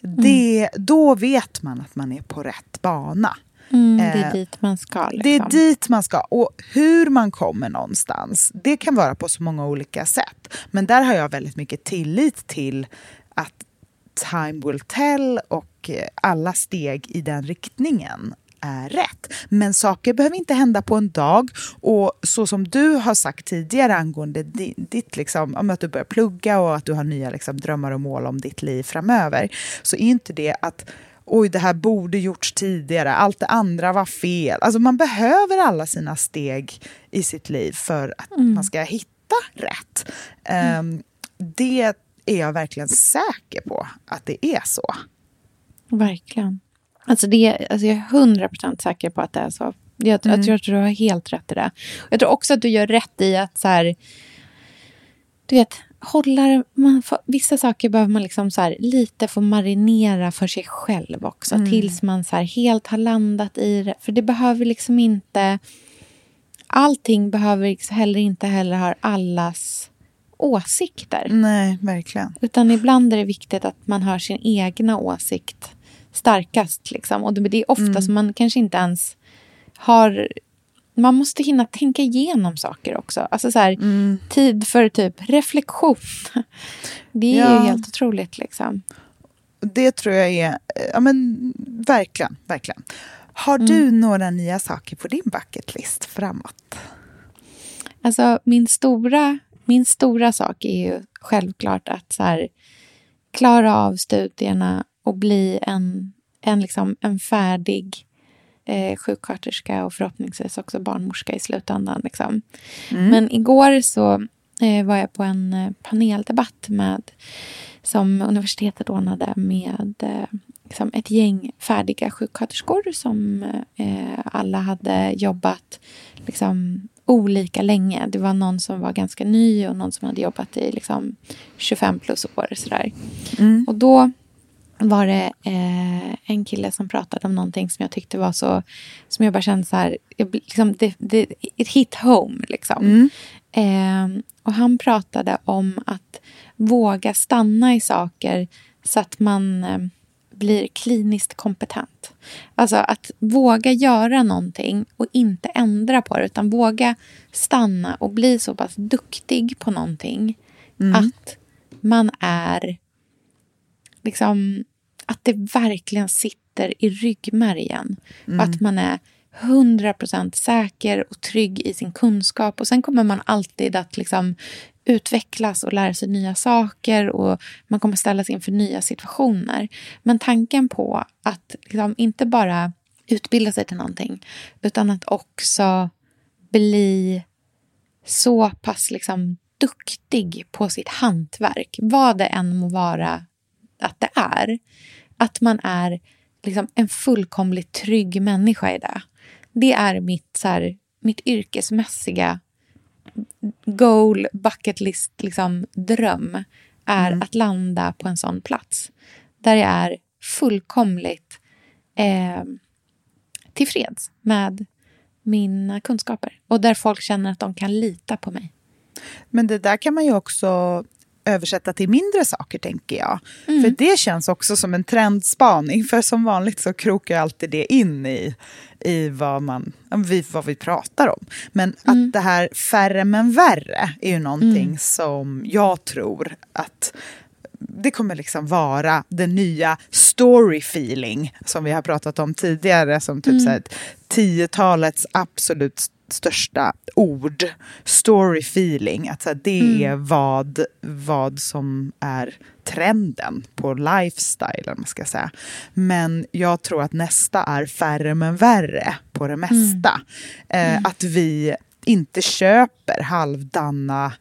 D: Det, Då vet man att man är på rätt bana.
C: Mm, det är
D: Eh,
C: dit man ska. Liksom.
D: Det är dit man ska. Och hur man kommer någonstans, det kan vara på så många olika sätt. Men där har jag väldigt mycket tillit till att time will tell och eh, alla steg i den riktningen är rätt. Men saker behöver inte hända på en dag. Och så som du har sagt tidigare angående di- ditt, liksom, om att du börjar plugga och att du har nya liksom, drömmar och mål om ditt liv framöver, så är inte det att oj, det här borde gjorts tidigare, allt det andra var fel. Alltså man behöver alla sina steg i sitt liv för att
C: Mm.
D: man ska hitta rätt. Ehm, det är jag verkligen säker på att det är så.
C: Verkligen. Alltså det, alltså jag är hundra procent säker på att det är så. Jag,
D: Mm.
C: jag tror att du har helt rätt i det. Jag tror också att du gör rätt i att så här, du vet, hålla, man får, vissa saker behöver man liksom så här, lite få marinera för sig själv också.
D: Mm.
C: Tills man så här, helt har landat i det. För det behöver liksom inte... Allting behöver liksom heller inte heller ha allas åsikter.
D: Nej, verkligen.
C: Utan ibland är det viktigt att man hör sin egna åsikt starkast. Liksom. Och det är ofta
D: Mm.
C: som man kanske inte ens har... Man måste hinna tänka igenom saker också. Alltså så här,
D: Mm.
C: Tid för typ reflektion. Det är
D: Ja.
C: ju helt otroligt. Liksom.
D: Det tror jag är, ja men verkligen, verkligen. Har du
C: Mm.
D: några nya saker på din bucket list framåt?
C: Alltså, min, stora, min stora sak är ju självklart att så här, klara av studierna och bli en, en, liksom, en färdig eh, sjuksköterska och förhoppningsvis också barnmorska i slutändan. Liksom.
D: Mm.
C: Men igår så eh, var jag på en eh, paneldebatt med, som universitetet ordnade med eh, liksom ett gäng färdiga sjuksköterskor som eh, alla hade jobbat liksom, olika länge. Det var någon som var ganska ny och någon som hade jobbat i liksom, 25 plus år. Sådär.
D: Mm.
C: Och då var det eh, en kille som pratade om någonting som jag tyckte var så... Som jag bara kände så här... Jag, liksom, det, det, it hit home, liksom.
D: Mm.
C: Eh, och han pratade om att våga stanna i saker så att man eh, blir kliniskt kompetent. Alltså att våga göra någonting och inte ändra på det utan våga stanna och bli så pass duktig på någonting
D: Mm.
C: att man är liksom, att det verkligen sitter i ryggmärgen.
D: Mm.
C: Att man är 100% säker och trygg i sin kunskap. Och sen kommer man alltid att liksom utvecklas och lära sig nya saker och man kommer ställas inför nya situationer. Men tanken på att liksom inte bara utbilda sig till någonting utan att också bli så pass liksom duktig på sitt hantverk, vad det än må vara att det är. Att man är liksom en fullkomligt trygg människa i det. Det är mitt, så här, mitt yrkesmässiga goal, bucket list, liksom, dröm är
D: Mm.
C: att landa på en sån plats. Där jag är fullkomligt eh, tillfreds med mina kunskaper. Och där folk känner att de kan lita på mig.
D: Men det där kan man ju också översätta till mindre saker, tänker jag.
C: Mm.
D: För det känns också som en trendspaning. För som vanligt så krokar alltid det in i, i vad, man, vad vi pratar om. Men
C: Mm.
D: att det här färre men värre är ju någonting som jag tror att det kommer liksom vara den nya story feeling som vi har pratat om tidigare som typ
C: Mm.
D: så här, tiotalets absolut största ord. Story feeling, att så här, det
C: Mm.
D: är vad, vad som är trenden på lifestyle, eller man ska säga. Men jag tror att nästa är färre men värre på det mesta. Eh, Att vi inte köper halvdana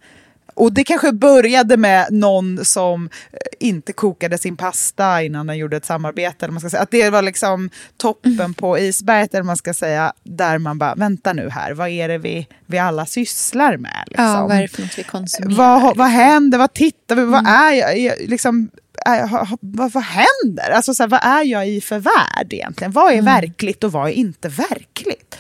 D: och det kanske började med någon som eh, inte kokade sin pasta innan den gjorde ett samarbete. Eller man ska säga. Att det var liksom toppen på isberget, eller man ska säga, där man bara, vänta nu här, vad är det vi, vi alla sysslar med? Liksom?
C: Ja, vad är det för något vi konsumerar?
D: Vad, vad händer? Vad tittar vi Vad är jag? Liksom, vad, vad händer? Alltså, så här, vad är jag i för värld egentligen? Vad är verkligt och vad är inte verkligt?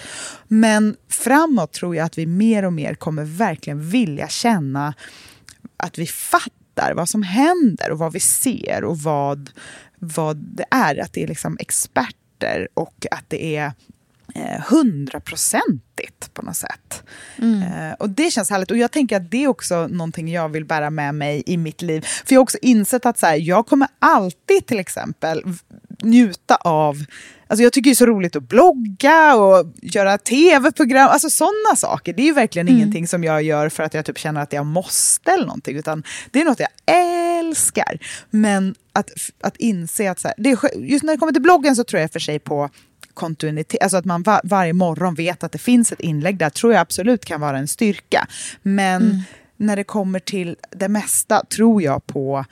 D: Men framåt tror jag att vi mer och mer kommer verkligen vilja känna att vi fattar vad som händer och vad vi ser och vad, vad det är. Att det är liksom experter och att det är eh, hundraprocentigt på något sätt. Eh, och det känns härligt. Och jag tänker att det är också någonting jag vill bära med mig i mitt liv. För jag har också insett att så här, jag kommer alltid till exempel njuta av Alltså jag tycker det är så roligt att blogga och göra tv-program. Alltså sådana saker. Det är ju verkligen ingenting som jag gör för att jag typ känner att jag måste eller någonting. Utan det är något jag älskar. Men att, att inse att så här, det är, just när det kommer till bloggen så tror jag för sig på kontinuitet, alltså att man va- varje morgon vet att det finns ett inlägg där, tror jag absolut kan vara en styrka. Men när det kommer till det mesta tror jag på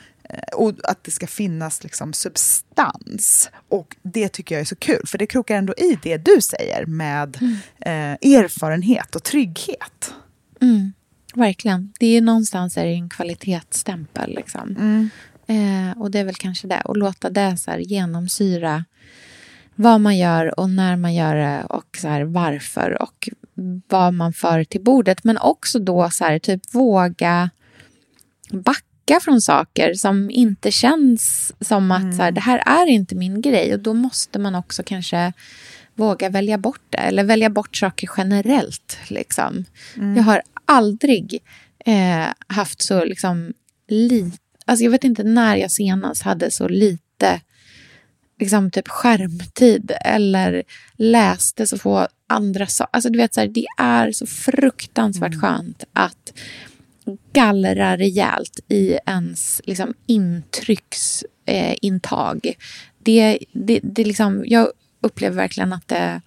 D: och att det ska finnas liksom substans. Och det tycker jag är så kul, för det krokar ändå i det du säger med eh, erfarenhet och trygghet.
C: Mm, verkligen. Det är någonstans är det en kvalitetsstämpel. Liksom. Eh, och det är väl kanske det. Och låta det så genomsyra vad man gör och när man gör det och så här varför och vad man för till bordet. Men också då så här, typ våga backa från saker som inte känns som att så här, det här är inte min grej. Och då måste man också kanske våga välja bort det. Eller välja bort saker generellt. Liksom. Jag har aldrig eh, haft så liksom, lite... Alltså jag vet inte när jag senast hade så lite liksom typ skärmtid eller läste så få andra saker. Alltså du vet så här, det är så fruktansvärt skönt att gallra rejält i ens liksom, intrycksintag. Eh, det, det, det liksom, jag upplever verkligen att det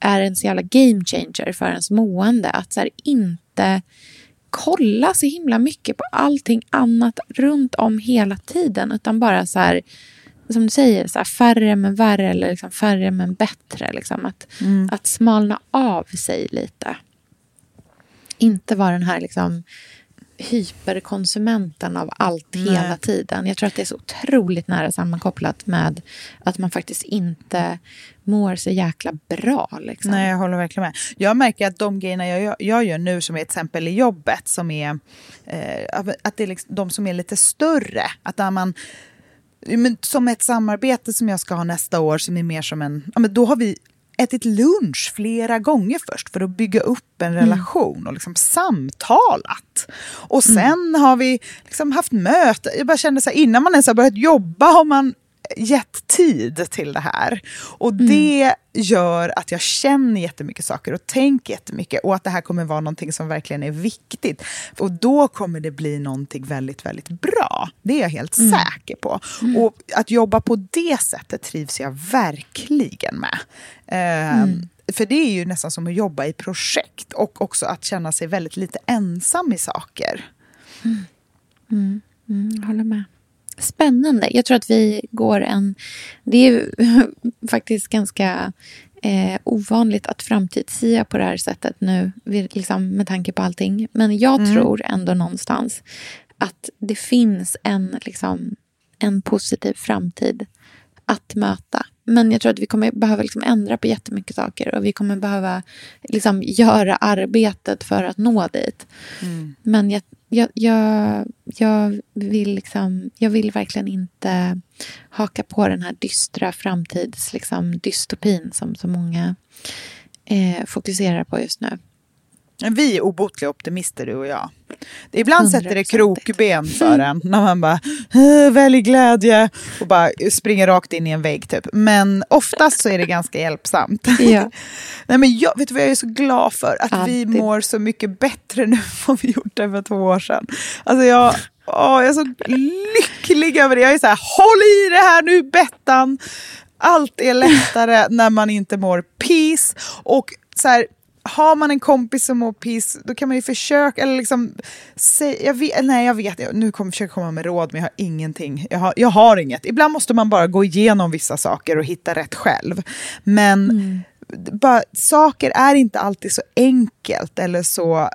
C: är en så jävla game changer för ens mående. Att så här, inte kolla så himla mycket på allting annat runt om hela tiden. Utan bara så här, som du säger, så här, färre men värre eller liksom färre men bättre. Liksom. Att, att smalna av sig lite. Inte vara den här liksom, hyperkonsumenten av allt
D: Nej.
C: hela tiden. Jag tror att det är så otroligt nära sammankopplat med att man faktiskt inte mår så jäkla bra. Liksom.
D: Nej, jag håller verkligen med. Jag märker att de grejerna jag, jag gör nu, som är till exempel i jobbet, som är, eh, att det är liksom de som är lite större. Att där man, men som ett samarbete som jag ska ha nästa år, som är mer som en... Ja, men då har vi ätit lunch flera gånger först för att bygga upp en relation och liksom samtalat. Och sen har vi liksom haft möten. Jag bara kände så här, innan man ens har börjat jobba har man gett tid till det här. Och det gör att jag känner jättemycket saker och tänker jättemycket och att det här kommer vara någonting som verkligen är viktigt. Och då kommer det bli någonting väldigt, väldigt bra. Det är jag helt
C: Mm.
D: säker på. Och att jobba på det sättet trivs jag verkligen med. Ehm,
C: Mm.
D: För det är ju nästan som att jobba i projekt och också att känna sig väldigt lite ensam i saker.
C: Mm, mm, håller med. Spännande. Jag tror att vi går en... Det är faktiskt ganska eh, ovanligt att framtidssia på det här sättet nu liksom, med tanke på allting. Men jag
D: Mm.
C: tror ändå någonstans att det finns en, liksom, en positiv framtid att möta. Men jag tror att vi kommer behöva liksom ändra på jättemycket saker och vi kommer behöva liksom göra arbetet för att nå dit. Men jag, jag, jag, jag, vill liksom, jag vill verkligen inte haka på den här dystra framtids liksom, dystopin som så många eh, fokuserar på just nu.
D: Vi är obotliga optimister du och jag. Ibland sätter det
C: 100%.
D: krokben för en när man bara "Eh, välj glädje och bara springer rakt in i en vägg typ. Men oftast så är det ganska hjälpsamt.
C: Ja.
D: Nej, men jag, vet du vad jag är så glad för? Att vi
C: Alltid.
D: mår så mycket bättre nu än vad vi gjorde för två år sedan. Alltså jag, åh, jag är så lycklig över det. Jag är så här, håll i det här nu Bettan! Allt är lättare när man inte mår peace. Och så här, har man en kompis som mår piss, då kan man ju försöka, eller liksom, säg, jag vet, nej jag vet, jag- nu kommer jag försöka komma med råd, men jag har ingenting. Jag har, jag har inget. Ibland måste man bara gå igenom vissa saker och hitta rätt själv. Men bara, saker är inte alltid så enkelt eller så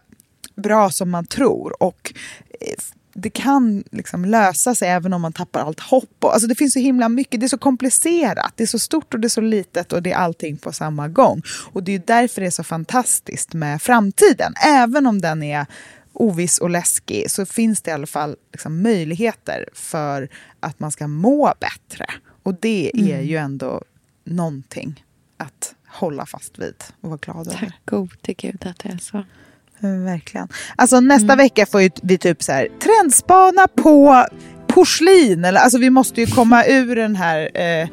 D: bra som man tror. Och eh, det kan liksom lösa sig även om man tappar allt hopp. Och, alltså det finns så himla mycket, det är så komplicerat, det är så stort och det är så litet och det är allting på samma gång. Och det är därför det är så fantastiskt med framtiden. Även om den är oviss och läskig så finns det i alla fall liksom möjligheter för att man ska må bättre. Och det är
C: Mm.
D: ju ändå någonting att hålla fast vid och vara glad över.
C: Tack gode gud att det är så.
D: Verkligen. Alltså nästa
C: Mm.
D: vecka får vi typ så här trendspana på porslin. Eller, alltså vi måste ju komma ur den här eh,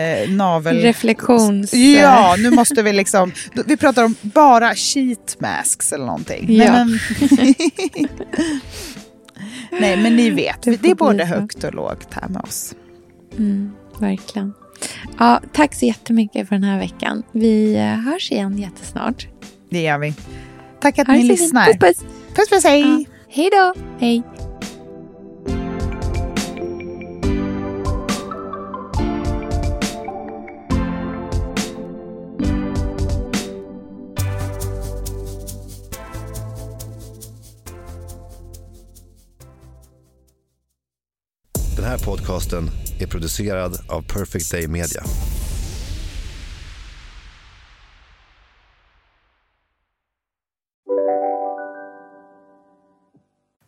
D: eh, navel...
C: Reflektions...
D: Ja, nu måste vi liksom... Vi pratar om bara sheet masks eller någonting.
C: Ja.
D: Nej, men, Nej, men ni vet.
C: Det
D: Det, är både högt och lågt här med oss.
C: Mm, verkligen. Ja, tack så jättemycket för den här veckan. Vi eh, hörs igen jättesnart.
D: Det gör vi. Tack att ni lyssnar.
C: Puss, puss.
D: puss, puss hej!
C: Ja. Hej då. Hej.
I: Den här podcasten är producerad av Perfect Day Media.